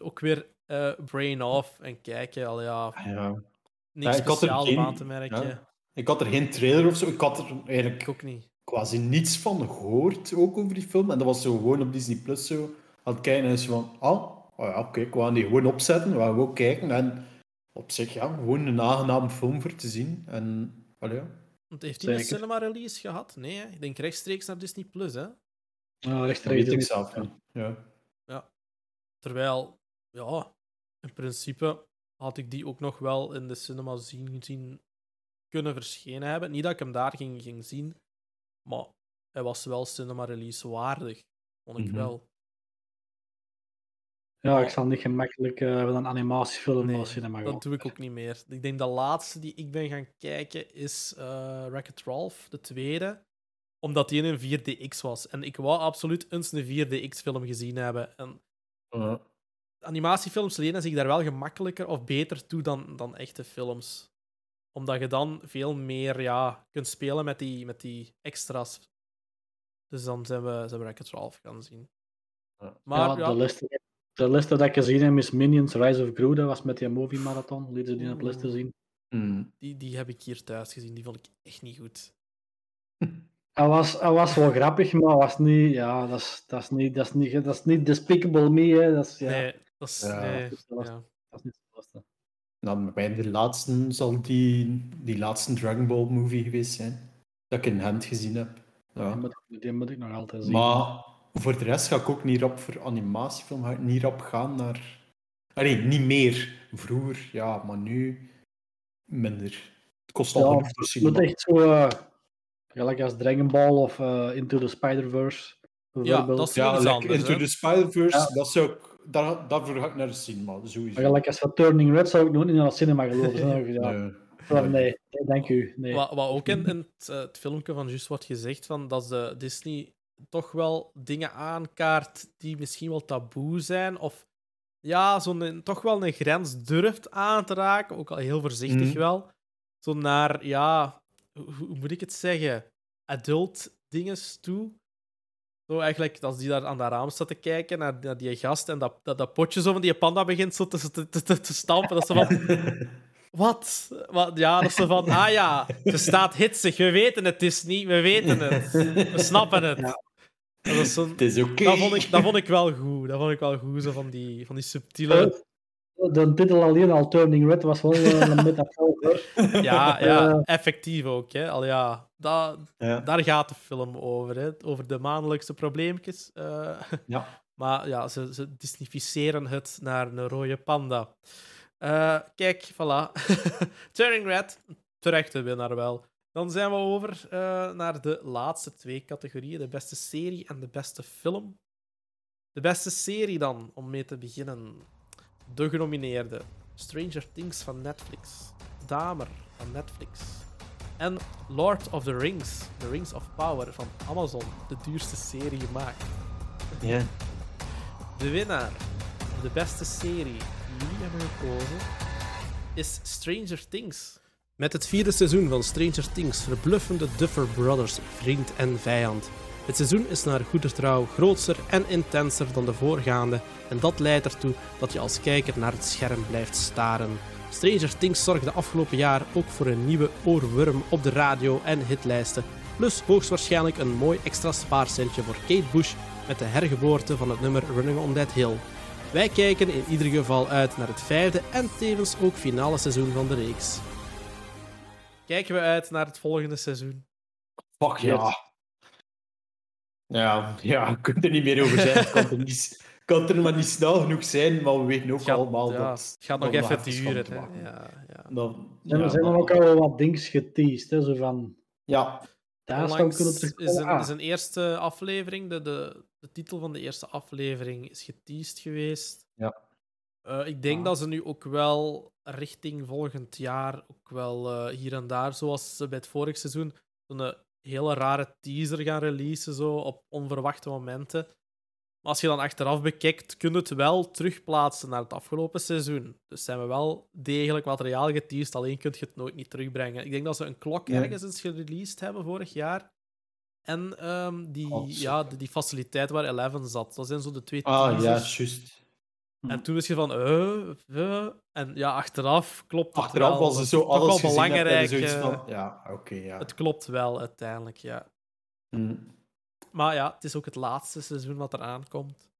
Speaker 10: ook weer eh, brain off en kijken. Al ja,
Speaker 5: ja.
Speaker 10: niks
Speaker 5: Ja, ik had
Speaker 10: speciaals
Speaker 5: geen-
Speaker 10: om aan te merken.
Speaker 5: Ik had er geen trailer of zo. Ik had er eigenlijk
Speaker 10: Ik ook niet.
Speaker 5: quasi niets van gehoord, ook over die film. En dat was zo gewoon op Disney Plus zo. Aan het kijken en is van, ah, oh ja, oké, ik wou die gewoon opzetten. We gaan gewoon kijken. En op zich, ja, gewoon een aangename film voor te zien. En, allee, ja.
Speaker 10: Want heeft hij een
Speaker 11: Zeker.
Speaker 10: cinema release gehad? Nee, hè? ik denk rechtstreeks naar Disney Plus. Hè?
Speaker 11: Ja,
Speaker 5: Dat
Speaker 11: rechtstreeks.
Speaker 5: weet ik zelf niet. Ja.
Speaker 10: Terwijl, ja, in principe had ik die ook nog wel in de cinema zien, zien kunnen verschenen hebben. Niet dat ik hem daar ging, ging zien, maar hij was wel cinema release waardig, vond ik
Speaker 5: Mhm.
Speaker 10: wel.
Speaker 11: Ja, ik zal niet gemakkelijk eh van een animatiefilm
Speaker 10: Nee,
Speaker 11: cinema.
Speaker 10: Dat doe ik ook niet meer. Ik denk de laatste die ik ben gaan kijken is eh Wreck-It Ralph, de tweede. Omdat die in een 4DX was. En ik wou absoluut eens een 4DX-film gezien hebben. En animatiefilms lenen zich daar wel gemakkelijker of beter toe dan, dan echte films. Omdat je dan veel meer ja, kunt spelen met die, met die extra's. Dus dan zijn we, zijn we Wreck-It Ralph gaan zien. Maar
Speaker 11: ja,
Speaker 10: ja,
Speaker 11: De, liste, de liste dat ik gezien heb is Minions Rise of Gru. Dat was met die movie marathon. Lieten ze die op liste zien.
Speaker 5: Mm.
Speaker 10: die, die heb ik hier thuis gezien. Die vond ik echt niet goed. [laughs]
Speaker 11: Hij was, hij was wel grappig, maar was niet, ja, dat is, dat is niet, dat is niet, dat is niet Despicable Me, hè. Dat is, ja,
Speaker 10: Nee, dat is...
Speaker 5: Ja.
Speaker 10: nee,
Speaker 11: dat is de laatste.
Speaker 10: ja.
Speaker 11: dat is niet de laatste.
Speaker 5: Nou, bij de laatste zal die, die laatste Dragon Ball movie geweest zijn. Dat ik in hand gezien heb.
Speaker 11: Die,
Speaker 5: Ja.
Speaker 11: moet, die moet ik nog altijd zien.
Speaker 5: Maar voor de rest ga ik ook niet rap voor animatiefilm. Ga ik niet rap gaan naar. Allee, niet meer. Vroeger, ja, maar nu minder. Het kost al
Speaker 11: Ja,
Speaker 5: genoeg voor
Speaker 11: het
Speaker 5: cinema.
Speaker 11: moet echt zo, eh, gelijk als Dragon Ball of eh, Into the Spider-Verse. bijvoorbeeld.
Speaker 10: dat is
Speaker 5: Ja, like
Speaker 10: anders,
Speaker 5: Into
Speaker 10: hè.
Speaker 5: the Spider-Verse,
Speaker 11: Ja.
Speaker 5: dat zou ik, daar, daarvoor ga ik naar de cinema, sowieso.
Speaker 11: Maar gelijk als Turning Red zou ik nooit niet naar het cinema geloven. [laughs] Ja,
Speaker 5: Nee.
Speaker 11: nee. nee, nee, dank u. Nee.
Speaker 10: Wat, wat ook in, in het, eh, het filmpje van juist wordt gezegd, van dat de Disney toch wel dingen aankaart die misschien wel taboe zijn, of ja, zo'n, toch wel een grens durft aan te raken, ook al heel voorzichtig
Speaker 5: Mhm.
Speaker 10: wel. Zo naar, ja, hoe, hoe moet ik het zeggen? Adult dinges toe. Zo eigenlijk, als die daar aan dat raam staat te kijken naar, naar die gast en dat, dat, dat potje zo van die panda begint zo te, te, te, te stampen, dat ze van... [laughs] Wat? Wat? Ja, dat is zo van, ah ja, ze staat hitsig, we weten het, is niet, we weten het. We snappen het. Dat, is zo'n-
Speaker 5: Het is oké.
Speaker 10: dat, vond ik, dat vond ik wel goed. Dat vond ik wel goed, zo van die, van die subtiele...
Speaker 11: De titel alleen al Turning Red was wel eh, een metafoor. hoor. [laughs]
Speaker 10: Ja, ja
Speaker 11: Eh,
Speaker 10: effectief ook. Hè. Al ja, dat,
Speaker 5: Ja.
Speaker 10: daar gaat de film over. Hè. Over de maandelijkse probleempjes. eh.
Speaker 5: Ja. [laughs]
Speaker 10: Maar ja, ze, ze disnificeren het naar een rode panda. Eh, kijk, voilà. [laughs] Turning Red, terechte winnaar wel. Dan zijn we over eh, naar de laatste twee categorieën: de beste serie en de beste film. De beste serie dan, om mee te beginnen. De genomineerde: Stranger Things van Netflix, Damer van Netflix en Lord of the Rings, The Rings of Power van Amazon, de duurste serie gemaakt.
Speaker 5: Ja.
Speaker 10: De winnaar, de beste serie die jullie hebben gekozen, is Stranger Things. Met het vierde seizoen van Stranger Things verbluffen de Duffer Brothers vriend en vijand. Het seizoen is naar goede trouw grootser en intenser dan de voorgaande en dat leidt ertoe dat je als kijker naar het scherm blijft staren. Stranger Things zorgde afgelopen jaar ook voor een nieuwe oorworm op de radio en hitlijsten, plus hoogstwaarschijnlijk een mooi extra spaarcentje voor Kate Bush met de hergeboorte van het nummer Running on That Hill. Wij kijken in ieder geval uit naar het vijfde en tevens ook finale seizoen van de reeks. Kijken we uit naar het volgende seizoen?
Speaker 5: Fuck ja. Ja, ja, je kunt er niet meer over zijn. Het kan er, niet, kan er maar niet snel genoeg zijn, maar we weten ook
Speaker 10: Gaat-
Speaker 5: allemaal
Speaker 10: ja,
Speaker 5: dat...
Speaker 10: het gaat nog even
Speaker 5: is
Speaker 10: duren. hè. Ja, ja.
Speaker 5: Dan, ja,
Speaker 11: er zijn dan ook al wat dingen geteased. Hè, zo van,
Speaker 5: Ja,
Speaker 11: daar
Speaker 10: Onlangs
Speaker 11: kunnen
Speaker 10: is
Speaker 11: terugkomen.
Speaker 10: een,
Speaker 11: Ah,
Speaker 10: is een eerste aflevering, de, de, de titel van de eerste aflevering is geteased geweest.
Speaker 5: Ja.
Speaker 10: Eh, ik denk
Speaker 11: Ah.
Speaker 10: dat ze nu ook wel richting volgend jaar ook wel eh, hier en daar, zoals ze bij het vorig seizoen, een hele rare teaser gaan releasen zo, op onverwachte momenten. Maar als je dan achteraf bekijkt, kun je het wel terugplaatsen naar het afgelopen seizoen. Dus zijn we wel degelijk materiaal geteased, alleen kun je het nooit niet terugbrengen. Ik denk dat ze een klok
Speaker 5: Nee.
Speaker 10: ergens eens gereleased hebben vorig jaar. En ehm, die,
Speaker 5: Oh,
Speaker 10: ja, die, die faciliteit waar Eleven zat. Dat zijn zo de twee
Speaker 5: ah, ja,
Speaker 10: teasers. En toen is je van, eh, eh, en ja, achteraf klopt het
Speaker 5: Achteraf
Speaker 10: wel.
Speaker 5: was het zo
Speaker 10: wel
Speaker 5: alles en
Speaker 10: belangrijk. eh,
Speaker 5: van... Ja, oké, ja.
Speaker 10: Het klopt wel uiteindelijk, ja.
Speaker 5: Hm.
Speaker 10: Maar ja, het is ook het laatste seizoen wat er aankomt.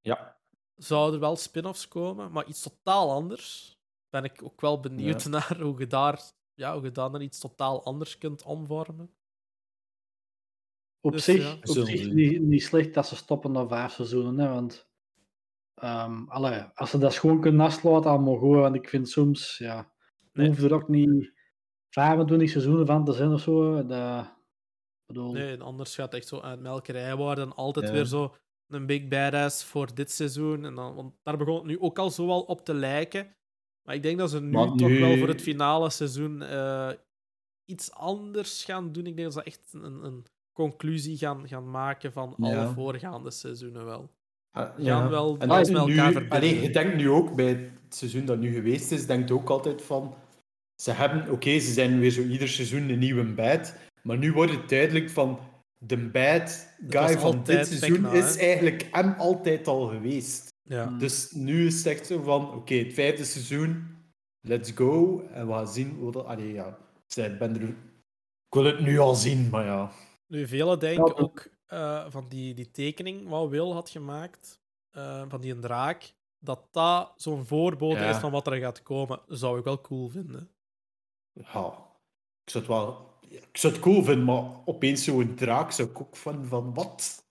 Speaker 5: Ja.
Speaker 10: Zouden er wel spin-offs komen, maar iets totaal anders. Ben ik ook wel benieuwd
Speaker 5: Ja.
Speaker 10: naar hoe je daar, ja, hoe je naar iets totaal anders kunt omvormen.
Speaker 11: Op
Speaker 10: Dus
Speaker 11: zich,
Speaker 10: ja.
Speaker 11: op
Speaker 5: Zullen
Speaker 11: zich
Speaker 5: zien.
Speaker 11: niet, niet slecht dat ze stoppen na vijf seizoenen. Hè, want ehm, allee, als ze dat gewoon kunnen afsluiten, allemaal goed. Want ik vind soms, ja,
Speaker 10: Nee.
Speaker 11: hoeft er ook niet 25 seizoenen van te zijn of zo. Dat, bedoel,
Speaker 10: Nee, en anders gaat het echt zo uit melkerij worden. Altijd
Speaker 5: Ja.
Speaker 10: weer zo een big badass voor dit seizoen. En dan, want daar begon het nu ook al zo wel op te lijken. Maar ik denk dat ze nu toch wel voor het finale seizoen eh, iets anders gaan doen. Ik denk dat ze echt een, een conclusie gaan, gaan maken van alle
Speaker 5: Ja.
Speaker 10: voorgaande seizoenen wel.
Speaker 5: Ah,
Speaker 10: gaan wel
Speaker 5: en
Speaker 10: dat
Speaker 5: dat
Speaker 10: met
Speaker 5: is
Speaker 10: elkaar verbinden.
Speaker 5: je denkt nu ook bij het seizoen dat nu geweest is, denkt ook altijd van. Ze hebben, oké, ze zijn weer zo ieder seizoen een nieuwe bad. Maar nu wordt het duidelijk van. De bad guy van dit seizoen
Speaker 10: Vecna,
Speaker 5: is eigenlijk hem altijd al geweest.
Speaker 10: Ja.
Speaker 5: Dus nu is het echt zo van: oké, het vijfde seizoen, let's go. En we gaan zien hoe dat. Allee, ja. Ik ben er. Ik wil het nu al zien, maar ja.
Speaker 10: Nu, velen denken
Speaker 11: Ja,
Speaker 10: ook eh, van die, die tekening wat Will had gemaakt, eh, van die een draak, dat dat zo'n voorbode
Speaker 5: Ja.
Speaker 10: is van wat er gaat komen. Zou ik wel cool vinden.
Speaker 5: ja. Ik zou het wel. Ik zou het cool vinden, maar opeens zo'n draak zou ik ook van, van wat?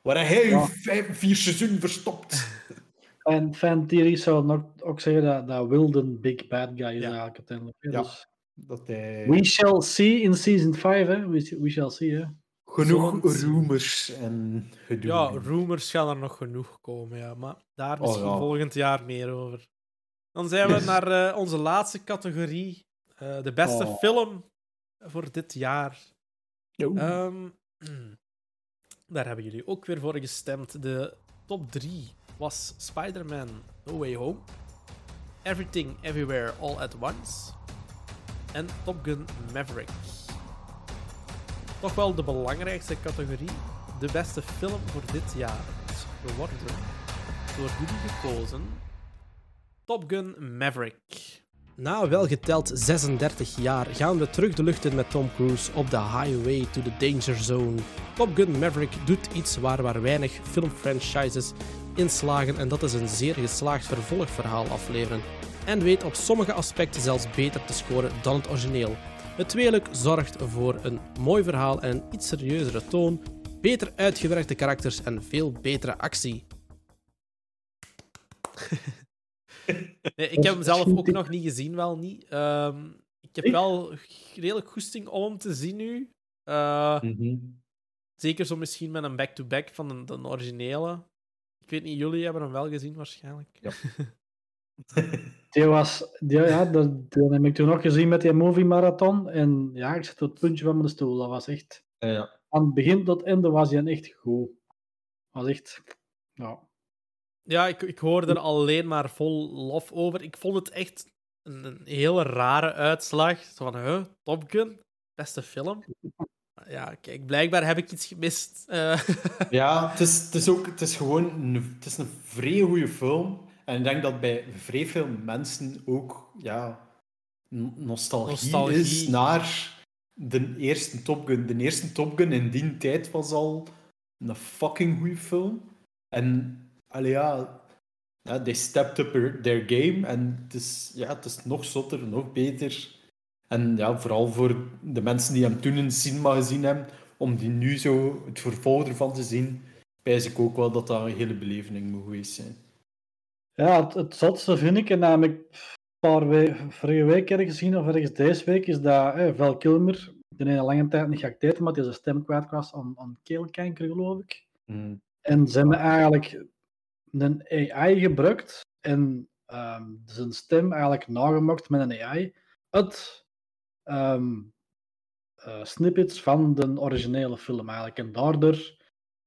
Speaker 5: Waar
Speaker 11: Ja.
Speaker 5: vijf, vier seizoen verstopt? [laughs]
Speaker 11: En fantheories zouden ook, ook zeggen dat, dat Wilden big bad guy is
Speaker 10: Ja.
Speaker 11: eigenlijk uiteindelijk.
Speaker 5: Ja.
Speaker 11: Dus
Speaker 5: Dat hij...
Speaker 11: we shall see in season 5, hè. We, we shall see, hè.
Speaker 5: Genoeg rumors en gedoe.
Speaker 10: Ja, rumors gaan er nog genoeg komen, ja. Maar daar
Speaker 5: Oh,
Speaker 10: misschien
Speaker 5: ja.
Speaker 10: volgend jaar meer over. Dan zijn we
Speaker 5: Yes. [laughs]
Speaker 10: naar eh, onze laatste categorie. eh, de beste
Speaker 11: Oh.
Speaker 10: film voor dit jaar. Ehm, [clears throat] daar hebben jullie ook weer voor gestemd. De top 3 was Spider-Man No Way Home, Everything Everywhere All at Once en Top Gun Maverick. Toch wel de belangrijkste categorie, de beste film voor dit jaar. is geworden door jullie gekozen Top Gun Maverick. Na welgeteld 36 jaar gaan we terug de lucht in met Tom Cruise op de highway to the danger zone. Top Gun Maverick doet iets waar maar weinig filmfranchises in slagen en dat is een zeer geslaagd vervolgverhaal afleveren. En weet op sommige aspecten zelfs beter te scoren dan het origineel. Het tweeluik zorgt voor een mooi verhaal en een iets serieuzere toon, beter uitgewerkte karakters en veel betere actie. [laughs] Nee, ik heb hem zelf ook nog niet gezien, wel niet. Ehm, ik heb wel redelijk goesting om hem te zien nu. Eh,
Speaker 5: Mhm.
Speaker 10: Zeker zo misschien met een back-to-back van de, de originele. Ik weet niet, jullie hebben hem wel gezien waarschijnlijk.
Speaker 5: Ja. [laughs]
Speaker 11: Die was, die, ja, dat, dat heb ik toen nog gezien met die movie marathon. En ja, ik zit op het puntje van mijn stoel. Dat was echt,
Speaker 5: Ja, ja.
Speaker 11: van het begin tot einde was hij echt goed. Was echt, ja.
Speaker 10: Ja, ik, ik hoorde er alleen maar vol lof over. Ik vond het echt een, een hele rare uitslag. Zo van, huh, Top Gun? Beste film? Ja, kijk, blijkbaar heb ik iets gemist. Eh,
Speaker 5: Ja, het is, het is ook het is gewoon een, het is een vrij goede film. En ik denk dat bij vrij veel mensen ook ja, nostalgie,
Speaker 10: Nostalgie.
Speaker 5: is naar de eerste Top Gun. De eerste Top Gun in die tijd was al een fucking goede film. En allee, ja, they stepped up their game. En het is, ja, het is nog zotter, nog beter. En ja, vooral voor de mensen die hem toen in het cinema gezien hebben, om die nu zo het vervolg ervan te zien, pijs ik ook wel dat dat een hele beleving moet geweest zijn.
Speaker 11: Ja, het, het zotste vind ik, en namelijk een paar weken, vorige week ergens gezien, of ergens deze week, is dat eh, Val Kilmer, die een lange tijd niet geacteerd, maar die zijn stem kwijt was aan, aan keelkanker, geloof ik. En ze hebben eigenlijk een AI gebruikt en ehm, zijn stem eigenlijk nagemaakt met een AI uit ehm, eh, snippets van de originele film eigenlijk. En daardoor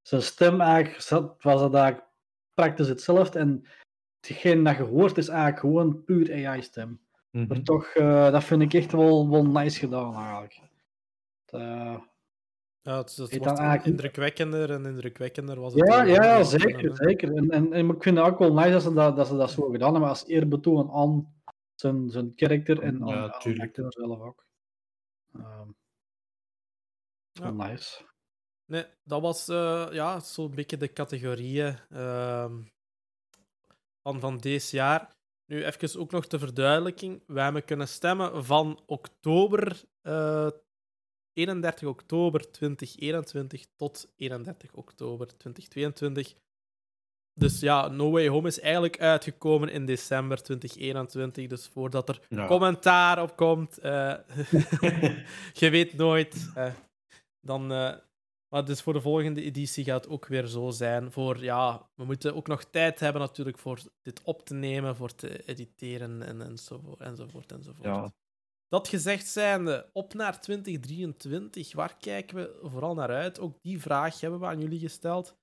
Speaker 11: zijn stem eigenlijk was dat eigenlijk praktisch hetzelfde. En hetgeen dat je hoort is eigenlijk gewoon puur AI-stem. Maar toch, eh, dat vind ik echt wel, wel nice gedaan eigenlijk. Eh,
Speaker 10: ja, het, het wordt
Speaker 11: eigenlijk-
Speaker 10: indrukwekkender en indrukwekkender was het.
Speaker 11: ja,
Speaker 10: ook
Speaker 11: ja, ja, zeker. zeker. En, en, en ik vind het ook wel nice dat ze dat, dat, ze dat zo gedaan hebben als eerbetoon aan zijn, zijn karakter en aan,
Speaker 5: Ja,
Speaker 11: aan de acteur zelf ook. Ehm, wel nice.
Speaker 10: Nee, dat was eh, ja, zo'n beetje de categorieën ehm, van, van deze jaar. Nu even ook nog de verduidelijking. Wij hebben kunnen stemmen van oktober eh, 31 oktober 2021 tot 31 oktober 2022. Dus ja, No Way Home is eigenlijk uitgekomen in december 2021. Dus voordat er commentaar op komt, eh, [laughs] je weet nooit. eh, dan, eh, maar dus voor de volgende editie gaat het ook weer zo zijn. Voor, ja, we moeten ook nog tijd hebben natuurlijk voor dit op te nemen, voor te editeren en, enzovoort, enzovoort, enzovoort.
Speaker 5: Ja.
Speaker 10: Dat gezegd zijnde, op naar 2023. Waar kijken we vooral naar uit? Ook die vraag hebben we aan jullie gesteld.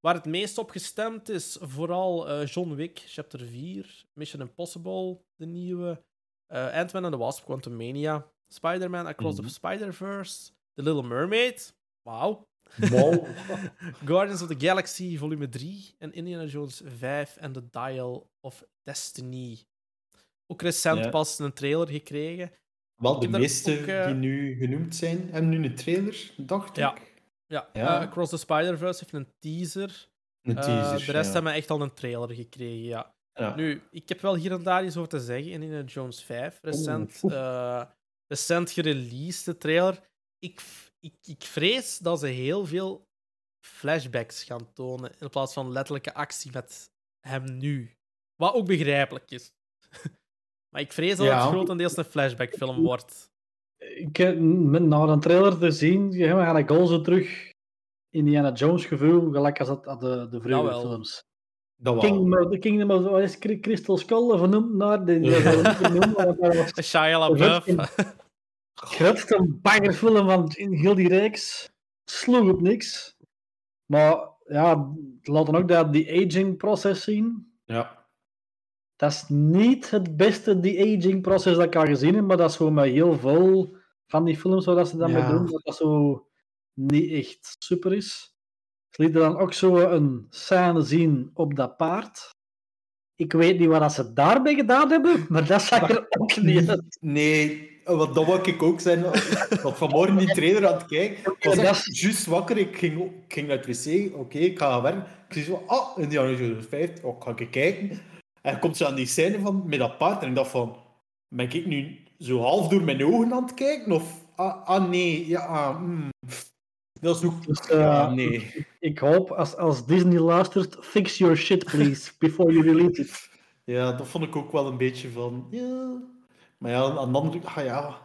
Speaker 10: Waar het meest op gestemd is, vooral eh, John Wick, Chapter 4, Mission Impossible, de nieuwe, eh Ant-Man and the Wasp, Quantumania, Spider-Man Across
Speaker 5: Mhm.
Speaker 10: the Spider-Verse, The Little Mermaid, wauw.
Speaker 5: Wauw. [laughs]
Speaker 10: Guardians of the Galaxy Volume 3 en Indiana Jones 5 en The Dial of Destiny. Ook recent
Speaker 5: Ja.
Speaker 10: pas een trailer gekregen.
Speaker 5: Wel, de meeste
Speaker 10: ook, eh,
Speaker 5: die nu genoemd zijn, hebben nu een trailer, dacht
Speaker 10: Ja.
Speaker 5: ik.
Speaker 10: Ja,
Speaker 5: Ja.
Speaker 10: eh, Across the Spider-Verse heeft een teaser.
Speaker 5: Een
Speaker 10: Eh,
Speaker 5: teaser.
Speaker 10: de rest hebben echt al een trailer gekregen, ja.
Speaker 5: Ja.
Speaker 10: Nu, ik heb wel hier en daar iets over te zeggen in Indiana Jones 5. Recent, eh, recent gereleased, de trailer. Ik, ik, ik vrees dat ze heel veel flashbacks gaan tonen in plaats van letterlijke actie met hem nu. Wat ook begrijpelijk is. maar ik vrees dat
Speaker 5: Ja.
Speaker 10: het grotendeels een flashbackfilm wordt.
Speaker 11: Ik heb met na een trailer te zien, ja, ga ik al zo terug Indiana Jones gevoel, gelijk als dat aan de, de vroegere
Speaker 10: Jawel.
Speaker 11: films.
Speaker 5: Dat wel.
Speaker 11: Kingdom of, the Kingdom of wat is Cry- Crystal Skull vernoemd naar de,
Speaker 10: Shia LaBeouf.
Speaker 11: Grootste baggerfilm van in heel die reeks. Sloeg op niks. Maar ja, laat dan ook dat die aging proces zien.
Speaker 5: Ja.
Speaker 11: Dat is niet het beste die aging proces dat ik al gezien heb, maar dat is gewoon met heel veel van die films waar dat ze dat
Speaker 5: Ja.
Speaker 11: mee doen, dat dat zo niet echt super is. Ze lieten dan ook zo een scène zien op dat paard. Ik weet niet wat dat ze daarbij gedaan hebben, [laughs] maar dat zag er ook niet uit.
Speaker 5: Nee, wat dat wou ik ook zijn. Want vanmorgen die trailer aan het kijken. Ik was
Speaker 11: dat
Speaker 5: echt juist wakker. Ik ging, ik ging naar het wc. Oké, ik ga gaan werken. Ik zie zo, ah, Indiana Jones 5. Oh, ga ik kijken. En dan komt ze aan die scène van, met dat paard. En ik dacht van, ben ik nu zo half door mijn ogen aan het kijken? Of, ah, ah nee, ja, ah, mm. Dat is ook,
Speaker 11: Dus, eh,
Speaker 5: ja, nee.
Speaker 11: Ik hoop, als, als Disney luistert, fix your shit please, before you release it.
Speaker 5: Ja, dat vond ik ook wel een beetje van, ja. Maar ja, aan de andere ah ja,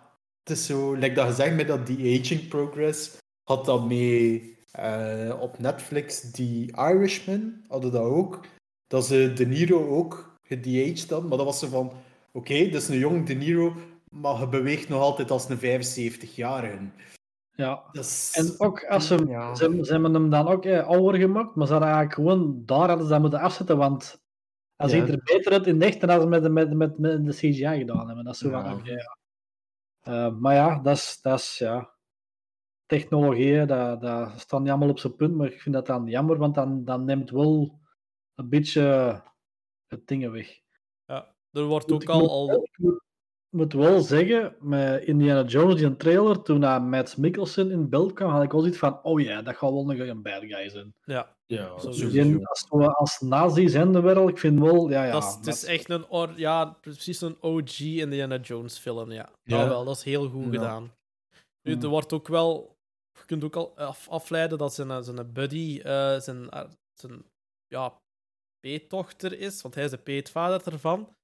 Speaker 5: het is zo, like dat gezegd met dat die aging progress, had dat mee eh, op Netflix, die Irishman, hadden dat ook. Dat ze De Niro ook gedeaged hadden, maar dat was ze van, oké, dat is een jong De Niro, maar je beweegt nog altijd als een 75-jarige.
Speaker 11: Ja.
Speaker 5: Is...
Speaker 11: En ook als ze,
Speaker 5: Ja.
Speaker 11: ze, ze hebben hem dan ook eh, ouder gemaakt, maar ze hadden eigenlijk gewoon daar hadden ze dat moeten afzetten, want hij
Speaker 5: Ja.
Speaker 11: ziet er beter uit in echt dan als ze met, met, met, met de CGI gedaan hebben. Dat is zo van, oké, ja. Eh, maar ja, dat is, dat is ja, technologie, hè, dat, dat staat niet allemaal op zijn punt, maar ik vind dat dan jammer, want dan, dan neemt wel een beetje het dingen weg.
Speaker 10: Ja, er wordt ook
Speaker 11: Ik
Speaker 10: al...
Speaker 11: moet-
Speaker 10: al
Speaker 11: Ik moet, moet wel zeggen, met Indiana Jones, die een trailer, toen hij Mads Mikkelsen in beeld kwam, had ik wel zoiets van, oh ja, dat gaat wel nog een bad guy zijn.
Speaker 10: ja,
Speaker 5: Ja.
Speaker 11: Die als, zo als nazi's in de wereld, ik vind wel, ja, ja.
Speaker 10: dat is, het is echt een, or, ja, precies een OG Indiana Jones film, ja.
Speaker 5: Ja.
Speaker 10: Dat wel, dat is heel goed
Speaker 5: Ja.
Speaker 10: gedaan. Nu,
Speaker 11: Mm.
Speaker 10: er wordt ook wel, je kunt ook al af, afleiden dat zijn, zijn buddy, eh, zijn, eh, zijn ja, peetdochter is, want hij is de peetvader ervan.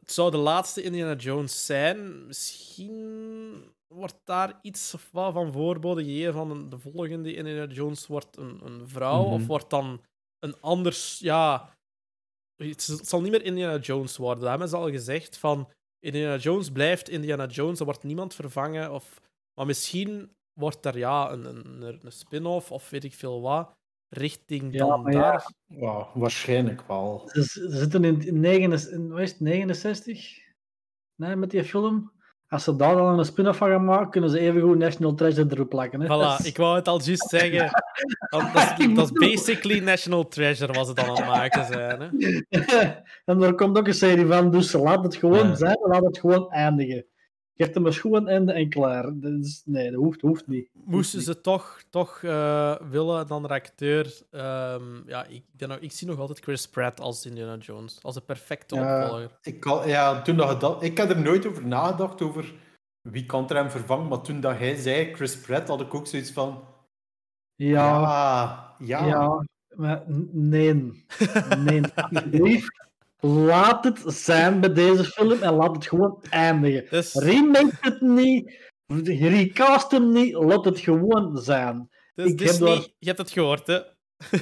Speaker 10: Het zou de laatste Indiana Jones zijn. Misschien wordt daar iets van voorbode gegeven van de volgende Indiana Jones wordt een, een vrouw,
Speaker 5: Mhm.
Speaker 10: of wordt dan een anders, ja... Het, zal niet meer Indiana Jones worden. Dat hebben ze al gezegd van Indiana Jones blijft Indiana Jones, er wordt niemand vervangen. Of, maar misschien wordt er ja, een, een, een spin-off of weet ik veel wat, richting
Speaker 11: Ja,
Speaker 10: dan daar.
Speaker 5: Ja, waarschijnlijk wel.
Speaker 11: Ze, ze zitten in, in, 69 in wat is het, 69? Nee, met die film. Als ze daar dan een spin-off van gaan maken, kunnen ze even goed National Treasure erop plakken. Hè?
Speaker 10: Voilà, ik wou het al juist [laughs] zeggen. Want dat, is, dat is basically National Treasure was het dan aan het maken zijn. Hè? [laughs]
Speaker 11: en er komt ook een serie van, dus laat het gewoon
Speaker 5: Ja.
Speaker 11: zijn, laat het gewoon eindigen. Geef hem een schoon einde en klaar. Dus, nee, dat hoeft, hoeft niet.
Speaker 10: Moesten ze toch, toch eh, willen, dan de acteur. ehm, ja, ik, nog, ik zie nog altijd Chris Pratt als Indiana Jones. Als de perfecte
Speaker 5: Ja.
Speaker 10: opvolger.
Speaker 5: Ik, kan, ja, toen dat, ik heb er nooit over nagedacht, over wie kan er hem vervangen? Maar toen dat hij zei, Chris Pratt, had ik ook zoiets van...
Speaker 11: Ja,
Speaker 5: Ja, ja.
Speaker 11: ja, maar n- nee. Nee, alsjeblieft. Laat het zijn bij deze film en laat het gewoon eindigen.
Speaker 10: Dus,
Speaker 11: Remake het niet, recast hem niet, laat het gewoon zijn.
Speaker 10: dus
Speaker 11: ik heb
Speaker 10: Disney,
Speaker 11: daar-
Speaker 10: je hebt het gehoord, hè? [laughs]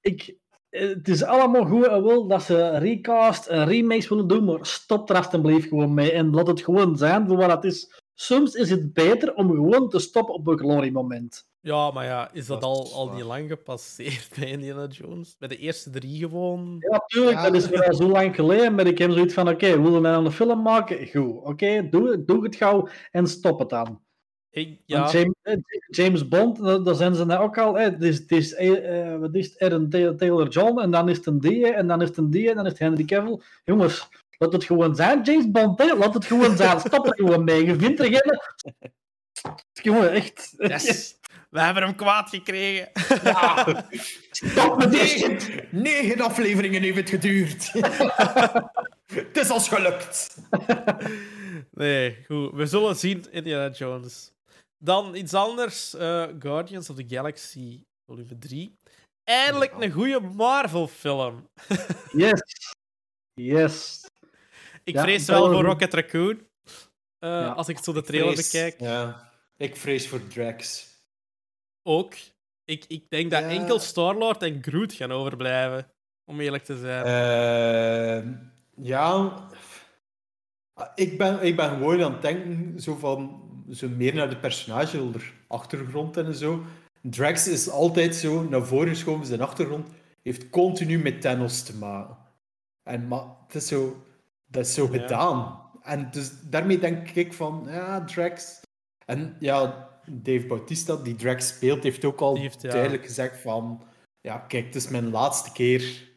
Speaker 11: Ik, eh, het is allemaal goed en wel dat ze recast en remakes willen doen, maar stop er alsjeblieft gewoon mee en laat het gewoon zijn voor wat het is. Soms is het beter om gewoon te stoppen op een gloriemoment.
Speaker 10: Ja, maar ja, is dat,
Speaker 5: Dat
Speaker 10: al,
Speaker 5: is
Speaker 10: al niet lang gepasseerd [laughs] bij Indiana Jones? Bij de eerste drie gewoon.
Speaker 11: Ja, tuurlijk,
Speaker 5: Ja.
Speaker 11: dat is weer al zo lang geleden, maar ik heb zoiets van, oké, willen we nou een film maken? Goed, oké, doe, doe het gauw en stop het dan.
Speaker 10: Ik, ja,
Speaker 11: James, eh, James Bond, daar zijn ze nou ook al. hè, Het is, het is, eh, eh, wat is het, Aaron Ta- Taylor John, en dan is het een die, en dan is het een die, en dan is het Henry Cavill. Jongens, laat het gewoon zijn, James Bond, hè? laat het gewoon zijn. Stop er gewoon mee. Je vindt er geen. [laughs] Jongen, echt.
Speaker 10: yes. We hebben hem kwaad gekregen.
Speaker 11: Stop met.
Speaker 5: Negen, negen afleveringen heeft het geduurd. het is als gelukt.
Speaker 10: Nee, goed. We zullen zien, Indiana Jones. Dan iets anders. eh, Guardians of the Galaxy, volume 3. Eindelijk een goede Marvel-film.
Speaker 11: Yes. Yes.
Speaker 10: Ik
Speaker 11: Ja,
Speaker 10: vrees wel voor Rocket Raccoon. eh,
Speaker 11: Ja.
Speaker 10: Als ik zo de trailer
Speaker 5: Vrees-
Speaker 10: bekijk.
Speaker 5: Ja, ik vrees voor Drax.
Speaker 10: Ook. Ik, ik denk dat
Speaker 5: Ja.
Speaker 10: enkel Star-Lord en Groot gaan overblijven. Om eerlijk te zijn.
Speaker 5: Eh, ja, ik ben, ik ben gewoon aan het denken zo van, zo meer naar de personage, achtergrond en zo. Drax is altijd zo naar voren geschoven, zijn achtergrond heeft continu met Thanos te maken. En maar het is zo, dat is zo
Speaker 10: Ja.
Speaker 5: gedaan. En dus daarmee denk ik van, ja, Drax. En ja, Dave Bautista, die Drax speelt, heeft ook al
Speaker 10: Die heeft, ja.
Speaker 5: duidelijk gezegd van, ja, kijk, het is mijn laatste keer.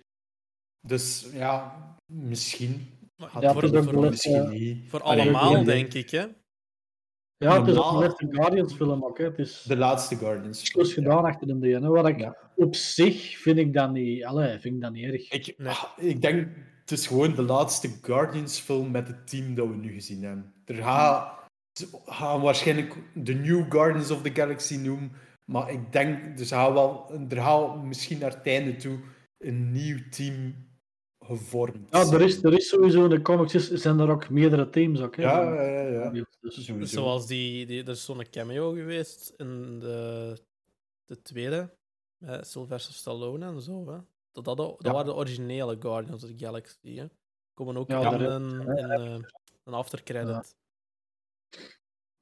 Speaker 5: Dus ja, misschien. Gaat
Speaker 11: Ja,
Speaker 5: het
Speaker 11: het is
Speaker 5: voor- voor misschien
Speaker 11: eh,
Speaker 5: niet.
Speaker 10: Voor allemaal, denk ik, hè?
Speaker 11: Ja, het is ook de beste Guardians film ook. Hè. Het is
Speaker 5: De laatste Guardians.
Speaker 11: dus gedaan achter de DNA. Wat ik
Speaker 5: Ja.
Speaker 11: op zich vind ik dat niet, allee, vind ik dat niet erg.
Speaker 5: Ik,
Speaker 10: Nee.
Speaker 5: ah, ik denk, het is gewoon de laatste Guardians film met het team dat we nu gezien hebben. Er gaat, gaan waarschijnlijk de New Guardians of the Galaxy noemen, maar ik denk, er gaat wel, er gaat misschien naar het einde toe een nieuw team gevormd.
Speaker 11: Ja, er is, er is sowieso in de comics zijn er ook meerdere teams ook. Hè.
Speaker 5: Ja, ja, ja.
Speaker 11: Dus,
Speaker 5: Sowieso.
Speaker 10: Zoals die, die, er is zo'n cameo geweest in de, de tweede, met Sylvester Stallone en zo. Hè. Dat, dat, dat
Speaker 5: Ja.
Speaker 10: waren de originele Guardians of the Galaxy. Hè. Komen ook
Speaker 11: Ja,
Speaker 10: in, een, in eh, een aftercredit.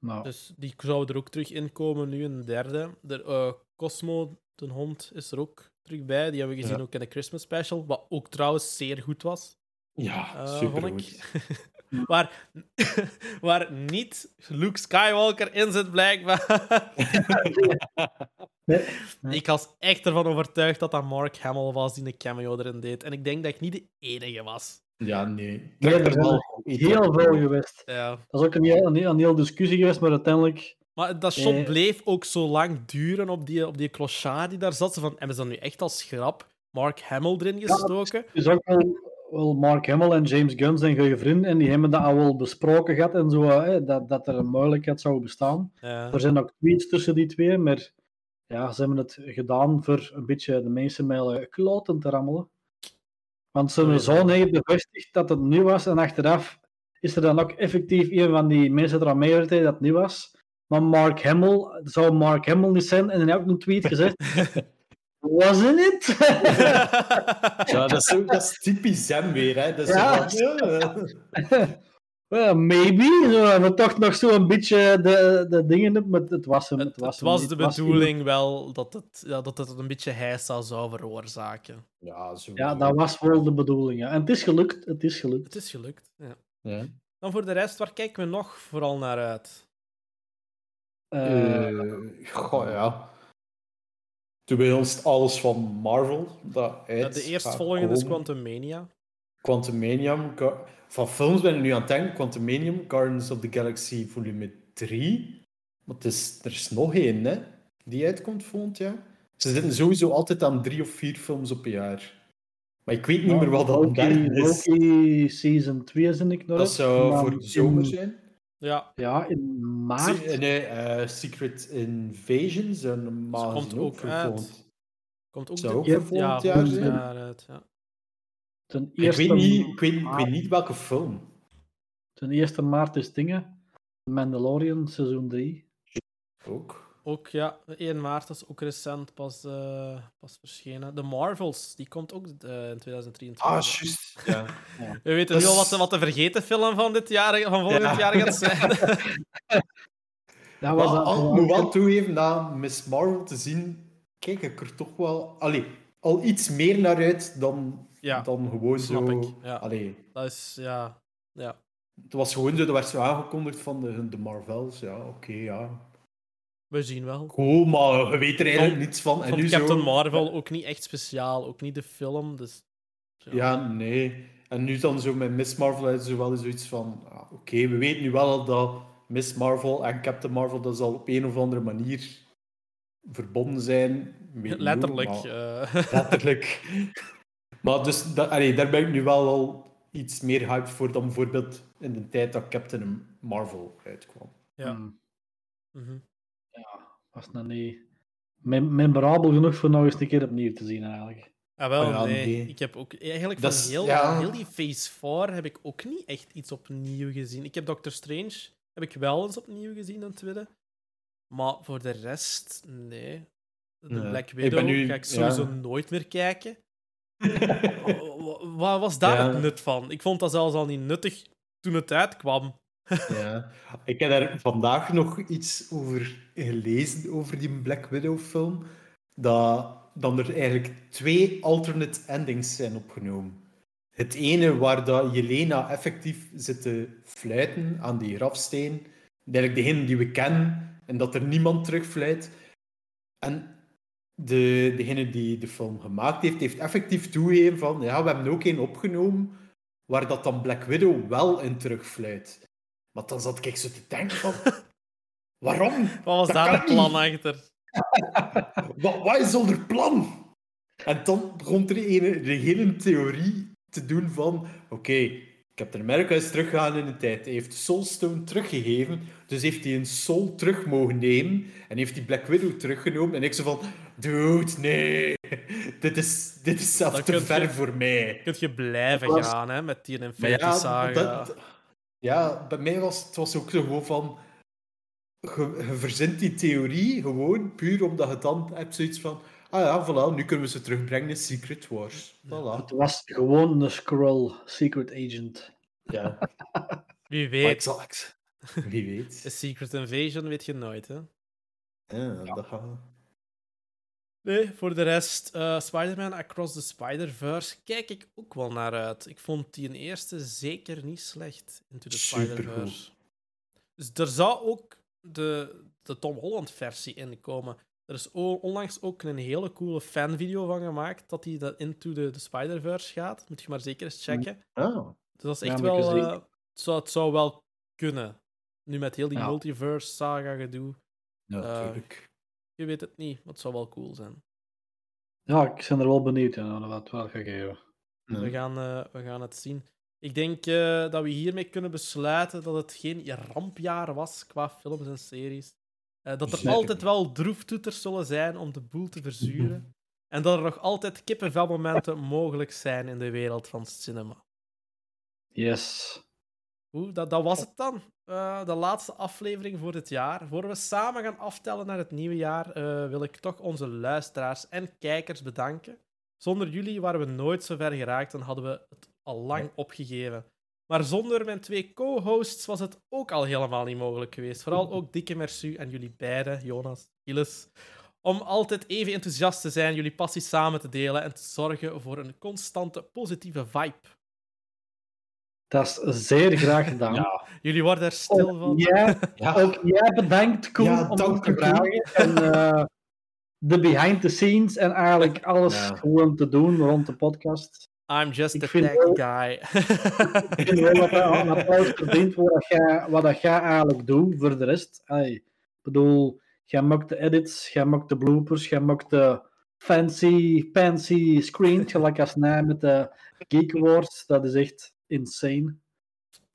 Speaker 11: Nou,
Speaker 10: Dus die zou er ook terug in komen nu de derde. De, eh, Cosmo, de hond, is er ook terug bij. Die hebben we gezien
Speaker 5: Ja.
Speaker 10: ook in de Christmas special. Wat ook trouwens zeer goed was.
Speaker 5: Ja,
Speaker 10: eh,
Speaker 5: super
Speaker 10: vond ik. [laughs] waar, [laughs] waar niet Luke Skywalker in zit, blijkbaar. [laughs]
Speaker 11: Nee, nee.
Speaker 10: Ik was echt ervan overtuigd dat dat Mark Hamill was die een cameo erin deed. En ik denk dat ik niet de enige was.
Speaker 5: Ja, nee.
Speaker 11: Nee, er zijn heel veel geweest.
Speaker 10: Ja.
Speaker 11: Dat is ook een heel, een, heel- een heel discussie geweest, maar uiteindelijk...
Speaker 10: Maar dat shot
Speaker 11: Eh.
Speaker 10: bleef ook zo lang duren op die, op die clochard die daar zat. Ze Van, hebben ze dan nu echt als grap Mark Hamill erin gestoken?
Speaker 11: Het is ook wel, wel Mark Hamill en James Gunn zijn goede vrienden en die hebben dat al wel besproken gehad en zo, hè, dat, dat er een mogelijkheid zou bestaan.
Speaker 10: Ja.
Speaker 11: Er zijn ook tweets tussen die twee, maar ja, ze hebben het gedaan voor een beetje de mensen met kloten te rammelen. Want zijn zoon heeft bevestigd dat het nieuw was en achteraf is er dan ook effectief een van die mensen er aan meewerkte dat het nieuw was. Maar Mark Hamill, zou Mark Hamill niet zijn en hij heeft ook een tweet gezegd. [laughs] Wasn't it?
Speaker 5: Ja, dat is, dat is typisch hem weer. Hè. Dat is
Speaker 11: ja. [laughs] Well, maybe. Zo, maar toch nog zo een beetje de, de dingen op, maar het was hem. Het,
Speaker 10: Het,
Speaker 11: was,
Speaker 10: het was
Speaker 11: hem
Speaker 10: de.
Speaker 11: Het
Speaker 10: bedoeling wel dat het, ja, dat het een beetje heisa zou veroorzaken.
Speaker 5: Ja, zo.
Speaker 11: Ja, dat was wel de bedoeling. Ja. En het is gelukt. Het is gelukt.
Speaker 10: Het is gelukt. Ja.
Speaker 5: Ja.
Speaker 10: Dan voor de rest, waar kijken we nog vooral naar uit?
Speaker 11: Eh,
Speaker 5: Eh, goh, ja. Ons alles van Marvel. Dat
Speaker 10: Ja, de eerstvolgende is
Speaker 5: komen.
Speaker 10: Quantumania.
Speaker 5: Van films ben ik nu aan het denken. Quantumanium, Guardians of the Galaxy volume 3. Maar het is, er is nog één, hè, die uitkomt volgend jaar. Ze zitten sowieso altijd aan drie of vier films op een jaar. Maar ik weet niet meer wat dat derde is.
Speaker 11: Loki Season 2 zijn ik nog.
Speaker 5: Dat zou
Speaker 11: Maar
Speaker 5: voor de zomer
Speaker 11: in-
Speaker 5: zijn.
Speaker 10: Ja.
Speaker 11: Ja, in maart.
Speaker 5: Se- nee, eh, Secret Invasions en maar
Speaker 10: komt ook uit. Komt ook
Speaker 5: Zou ook
Speaker 11: Ja,
Speaker 5: voor volgend
Speaker 10: ja,
Speaker 5: jaar
Speaker 10: jaar uit, ja.
Speaker 11: Ten
Speaker 5: Ik weet, niet, ik, weet, ik
Speaker 11: maart,
Speaker 5: weet niet welke film.
Speaker 11: ten eerste maart is dingen. Mandalorian, seizoen 3.
Speaker 5: Ook.
Speaker 10: Ook, ja, 1 maart is ook recent pas, eh, pas verschenen. The Marvels, die komt ook eh, in 2023.
Speaker 5: Ah, juist. Ja.
Speaker 10: We weten nu al wat de, wat de vergeten film van, dit jaar, van volgend
Speaker 5: Ja.
Speaker 10: jaar gaat zijn. [laughs]
Speaker 11: Dat
Speaker 5: Maar
Speaker 11: was dat-
Speaker 5: al, ik moet wel toegeven, na Miss Marvel te zien, kijk ik er toch wel allee, al iets meer naar uit dan,
Speaker 10: Ja,
Speaker 5: dan gewoon
Speaker 10: snap
Speaker 5: zo.
Speaker 10: ik, ja.
Speaker 5: Allee,
Speaker 10: Dat is, ja... ja.
Speaker 5: het was gewoon zo, dat werd zo aangekondigd van de, de Marvels. Ja, oké, ja.
Speaker 10: We zien wel.
Speaker 5: Cool, maar je weet er eigenlijk
Speaker 10: Vond-
Speaker 5: niets van. En nu
Speaker 10: Captain
Speaker 5: zo,
Speaker 10: Marvel ook niet echt speciaal, ook niet de film, dus...
Speaker 5: Ja, nee. En nu dan zo met Miss Marvel is er wel zoiets van... ah, Oké, we weten nu wel dat Miss Marvel en Captain Marvel dat zal op een of andere manier verbonden zijn.
Speaker 10: Letterlijk.
Speaker 5: hoe, maar-
Speaker 10: eh.
Speaker 5: Letterlijk. [laughs] [laughs] maar dus, dat, allee, daar ben ik nu wel al iets meer hyped voor dan bijvoorbeeld in de tijd dat Captain Marvel uitkwam.
Speaker 10: Ja.
Speaker 11: Hmm,
Speaker 10: Mhm.
Speaker 11: was nog niet mem- memorabel genoeg voor nog eens een keer opnieuw te zien, eigenlijk.
Speaker 10: Ah, wel,
Speaker 5: Oh ja,
Speaker 10: nee.
Speaker 5: nee.
Speaker 10: Ik heb ook eigenlijk
Speaker 5: Dat
Speaker 10: van heel,
Speaker 5: ja.
Speaker 10: heel die Phase 4 heb ik ook niet echt iets opnieuw gezien. Ik heb Doctor Strange heb ik wel eens opnieuw gezien, een tweede. Maar voor de rest, nee. De
Speaker 5: Nee.
Speaker 10: Black Widow
Speaker 5: nu-
Speaker 10: ga ik sowieso
Speaker 5: ja.
Speaker 10: nooit meer kijken. [laughs] Wa- Wat was daar
Speaker 5: Ja.
Speaker 10: het nut van? Ik vond dat zelfs al niet nuttig toen het uitkwam. [laughs]
Speaker 5: Ja. Ik heb daar vandaag nog iets over gelezen, over die Black Widow-film. Dat dan er eigenlijk twee alternate endings zijn opgenomen. Het ene waar dat Jelena effectief zit te fluiten aan die grafsteen. Eigenlijk degene die we kennen, en dat er niemand terugfluit. En de, degene die de film gemaakt heeft, heeft effectief toegegeven van ja, we hebben ook één opgenomen waar dat dan Black Widow wel in terugfluit. Maar dan zat ik zo te denken van... [laughs] Waarom?
Speaker 10: Wat was
Speaker 5: Dat
Speaker 10: daar het plan
Speaker 5: niet.
Speaker 10: achter? [laughs]
Speaker 5: Wat, wat is onder plan? En dan begon er een, de hele theorie te doen van... Oké, Captain America is teruggegaan in de tijd. Hij heeft Soulstone teruggegeven. Dus heeft hij een Soul terug mogen nemen. En heeft hij Black Widow teruggenomen. En ik zo van... Dude, nee. Dit is, dit is zelfs
Speaker 10: Dan
Speaker 5: te ver
Speaker 10: je-
Speaker 5: voor mij.
Speaker 10: Kun je blijven
Speaker 5: was-
Speaker 10: gaan hè, met die Infinity
Speaker 5: ja,
Speaker 10: Saga.
Speaker 5: dat- ja, bij mij was het was ook zo gewoon van... Je, je verzint die theorie gewoon puur omdat je dan hebt zoiets van... Ah ja, voilà, nu kunnen we ze terugbrengen in Secret Wars. Voilà.
Speaker 11: Het was gewoon een Skrull Secret Agent.
Speaker 5: Ja,
Speaker 10: Wie weet.
Speaker 5: exact. Wie weet.
Speaker 10: A Secret Invasion weet je nooit, hè?
Speaker 5: Ja, dat gaat...
Speaker 10: Nee, voor de rest, eh, Spider-Man Across the Spider-Verse kijk ik ook wel naar uit. Ik vond die een eerste zeker niet slecht, Into the
Speaker 5: Supergoed.
Speaker 10: Spider-Verse. Dus er zou ook de, de Tom Holland-versie in komen. Er is onlangs ook een hele coole fanvideo van gemaakt, dat hij dat Into the, the Spider-Verse gaat. Moet je maar zeker eens checken.
Speaker 5: Ah,
Speaker 10: Dus dat is echt wel... eh, het, zou, het zou wel kunnen. Nu met heel die
Speaker 11: Ja.
Speaker 10: multiverse-saga-gedoe.
Speaker 5: ja,
Speaker 10: Eh,
Speaker 5: natuurlijk.
Speaker 10: Je weet het niet, maar het zou wel cool zijn.
Speaker 11: Ja, ik ben er wel benieuwd naar wat het wel gaat geven.
Speaker 10: We, gaan, eh, we gaan het zien. Ik denk eh, dat we hiermee kunnen besluiten dat het geen rampjaar was qua films en series. Eh, dat er
Speaker 5: Zeker
Speaker 10: altijd wel droeftoeters zullen zijn om de boel te verzuren. [laughs] En dat er nog altijd kippenvelmomenten mogelijk zijn in de wereld van cinema.
Speaker 11: Yes.
Speaker 10: Oeh, dat, dat was het dan. Eh, de laatste aflevering voor dit jaar. Voor we samen gaan aftellen naar het nieuwe jaar, eh, wil ik toch onze luisteraars en kijkers bedanken. Zonder jullie waren we nooit zo ver geraakt en hadden we het al lang opgegeven. Maar zonder mijn twee co-hosts was het ook al helemaal niet mogelijk geweest. Vooral ook dikke merci aan jullie beiden, Jonas, Gilles, om altijd even enthousiast te zijn, jullie passie samen te delen en te zorgen voor een constante positieve vibe.
Speaker 11: Dat is zeer graag gedaan.
Speaker 10: Jullie worden er stil van.
Speaker 11: Jij,
Speaker 5: Ja.
Speaker 11: ook jij bedankt, Koen,
Speaker 5: Ja,
Speaker 11: om
Speaker 5: dank
Speaker 11: ons te vragen. En eh, de behind the scenes en eigenlijk alles
Speaker 5: Ja.
Speaker 11: gewoon te doen rond de podcast.
Speaker 10: I'm just
Speaker 11: Ik
Speaker 10: a
Speaker 11: vind
Speaker 10: tech
Speaker 11: wel-
Speaker 10: guy. [laughs]
Speaker 11: Ik vind wel dat een applaus verdient voor wat jij, wat dat jij eigenlijk doet voor de rest. Allee, ik bedoel, jij maakt de edits, jij maakt de bloopers, jij maakt de fancy, fancy screens, gelijk als mij met de Geek Awards. Dat is echt insane.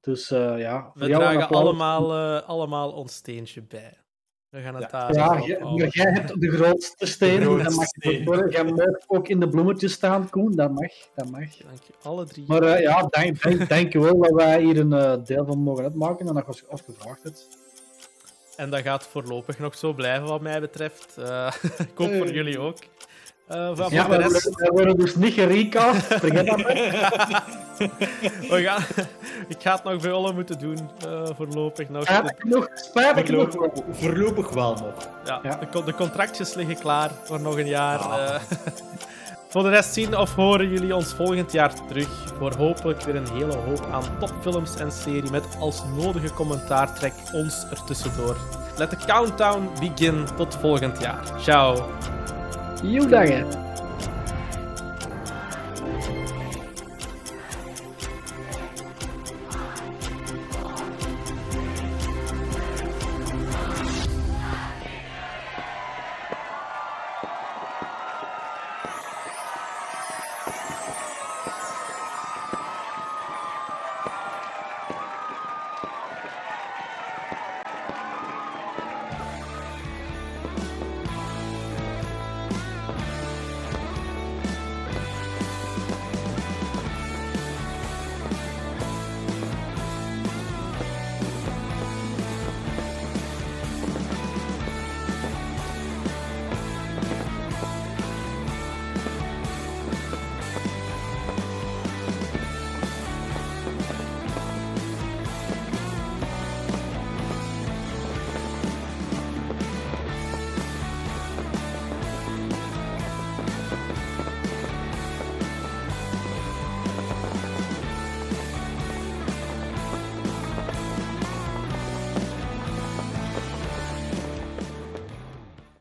Speaker 11: Dus eh, ja, voor
Speaker 10: We
Speaker 11: jou
Speaker 10: dragen allemaal, eh, allemaal ons steentje bij. We gaan het daar
Speaker 11: Ja,
Speaker 10: op
Speaker 11: jij-
Speaker 10: houden.
Speaker 11: maar jij hebt de grootste steen.
Speaker 5: De grootste
Speaker 11: dat mag
Speaker 5: steen.
Speaker 11: worden. Jij mag ook in de bloemetjes staan, Koen. Dat mag. Dat mag.
Speaker 10: Dank je, alle drie.
Speaker 11: Maar eh, ja, denk je wel dat wij hier een eh, deel van mogen uitmaken en dat je ons gevraagd hebt.
Speaker 10: En dat gaat voorlopig nog zo blijven, wat mij betreft. Eh, [laughs] ik hoop voor jullie ook. Eh, van
Speaker 11: Ja,
Speaker 10: de
Speaker 11: we
Speaker 10: rest...
Speaker 11: worden, we worden dus niet gerecast. Vergeet dat maar. [laughs]
Speaker 10: We gaan... ik ga het nog bij Olle moeten doen, eh, voorlopig nog.
Speaker 11: Spijtig genoeg. Spijtig genoeg.
Speaker 5: Voorlopig, voorlopig wel nog.
Speaker 10: Ja,
Speaker 11: Ja.
Speaker 10: De, con- de contractjes liggen klaar voor nog een jaar. eh. [laughs] voor de rest zien of horen jullie ons volgend jaar terug. Voor hopelijk weer een hele hoop aan topfilms en serie met als nodige commentaartrek ons ertussendoor. Let the countdown begin tot volgend jaar. Ciao.
Speaker 11: You dang it.